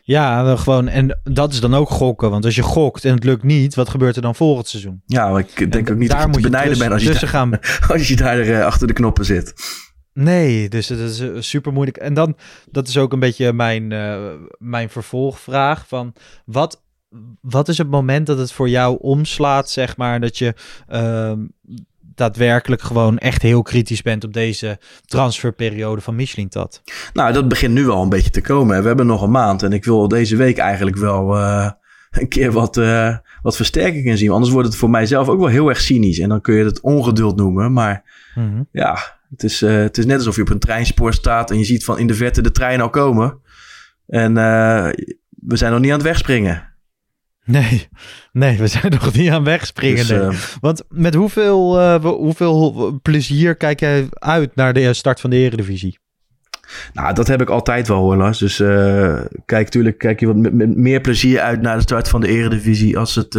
Ja, wel gewoon. En dat is dan ook gokken. Want als je gokt en het lukt niet, wat gebeurt er dan volgend seizoen? Ja, maar ik denk En ook niet dat je benijden bent als je, gaan. als je daar eh, achter de knoppen zit. Nee, dus het is eh, super moeilijk. En dan, dat is ook een beetje mijn, eh, mijn vervolgvraag van wat, wat is het moment dat het voor jou omslaat, zeg maar, dat je ehm, daadwerkelijk gewoon echt heel kritisch bent op deze transferperiode van Michelin Tat? Nou, dat begint nu wel een beetje te komen. We hebben nog een maand en ik wil deze week eigenlijk wel eh, een keer wat, wat versterking in zien. Anders wordt het voor mijzelf ook wel heel erg cynisch. En dan kun je het ongeduld noemen. Maar ja, het is, eh, het is net alsof je op een treinspoor staat en je ziet van in de verte de trein al komen. En eh, we zijn nog niet aan het wegspringen. Nee, nee, we zijn nog niet aan wegspringen. Dus, nee. eh, Want met hoeveel, hoeveel plezier kijk jij uit naar de start van de Eredivisie? Nou, dat heb ik altijd wel hoor, Lars. Dus kijk, tuurlijk kijk je wat met, met meer plezier uit naar de start van de eredivisie... als, het,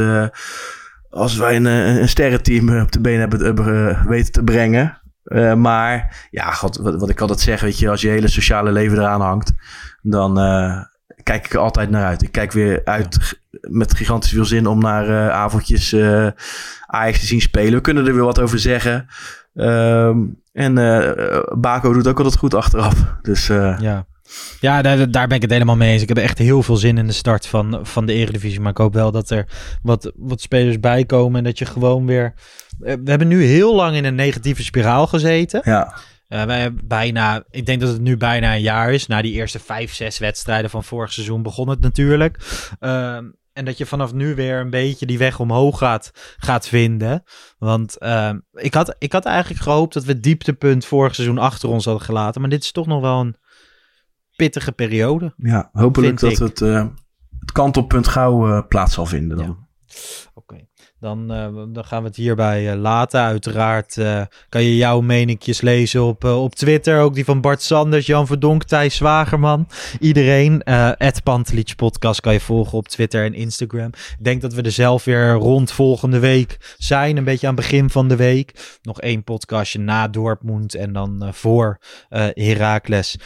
als wij een, een sterrenteam op de been hebben, weten te brengen. Eh, maar ja, god, wat, wat ik altijd zeg, weet je, als je hele sociale leven eraan hangt... dan eh, kijk ik er altijd naar uit. Ik kijk weer uit met gigantisch veel zin om naar eh, avondjes Ajax te zien spelen. We kunnen er weer wat over zeggen... Ehm, en Baco doet ook altijd goed achteraf. Dus Ja, ja daar, daar ben ik het helemaal mee eens. Ik heb echt heel veel zin in de start van, van de Eredivisie. Maar ik hoop wel dat er wat, wat spelers bij komen. En dat je gewoon weer... eh, We hebben nu heel lang in een negatieve spiraal gezeten. ja. Eh, wij hebben bijna, ik denk dat het nu bijna een jaar is. Na die eerste vijf, zes wedstrijden van vorig seizoen begon het natuurlijk. Ehm, en dat je vanaf nu weer een beetje die weg omhoog gaat, gaat vinden. Want ehm, ik, had, ik had eigenlijk gehoopt dat we het dieptepunt vorig seizoen achter ons hadden gelaten. Maar dit is toch nog wel een pittige periode. ja, hopelijk dat ik. het, eh, het kantelpunt gauw plaats zal vinden. Dan. Ja. Oké, dan, eh, dan gaan we het hierbij eh, laten. Uiteraard eh, kan je jouw meningjes lezen op, op Twitter. Ook die van Bart Sanders, Jan Verdonk, Thijs Zwagerman. Iedereen. Het kan je volgen op Twitter en Instagram. Ik denk dat we er zelf weer rond volgende week zijn. Een beetje aan het begin van de week. Nog één podcastje na Dortmund en dan voor Heracles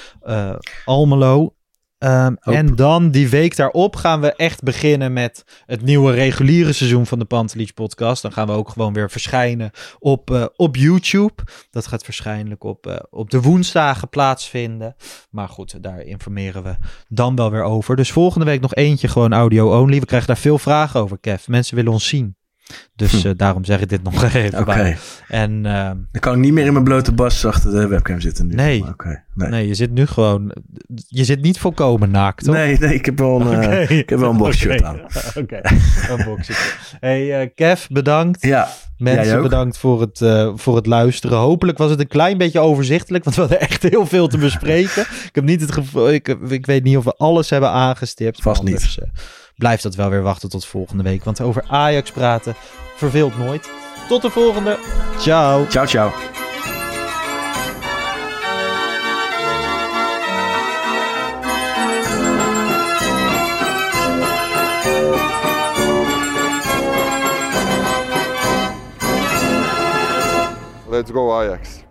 Almelo. Ehm, en dan die week daarop gaan we echt beginnen met het nieuwe reguliere seizoen van de Pantelich podcast. Dan gaan we ook gewoon weer verschijnen op, eh, op YouTube. Dat gaat waarschijnlijk op, eh, op de woensdagen plaatsvinden. Maar goed, daar informeren we dan wel weer over. Dus volgende week nog eentje gewoon audio only. We krijgen daar veel vragen over, Kev. Mensen willen ons zien. Dus Hm. eh, daarom zeg ik dit nog even Oké, bij. En ehm, dan kan ik niet meer in mijn blote bas achter de webcam zitten nu. Nee. Oké, nee. nee, je zit nu gewoon... Je zit niet volkomen naakt, toch? nee, nee, ik heb wel een, eh, ik heb wel een boxshirt aan. Oké, een boxshirt. Hey eh, Kev, bedankt. Ja, Mensen bedankt voor het, voor het luisteren. Hopelijk was het een klein beetje overzichtelijk, want we hadden echt heel veel te bespreken. ik heb niet het gevoel, ik, ik weet niet of we alles hebben aangestipt. Vast anders, eh, blijft dat wel weer wachten tot volgende week. Want over Ajax praten verveelt nooit. Tot de volgende. Ciao. ciao, ciao. let's go Ajax.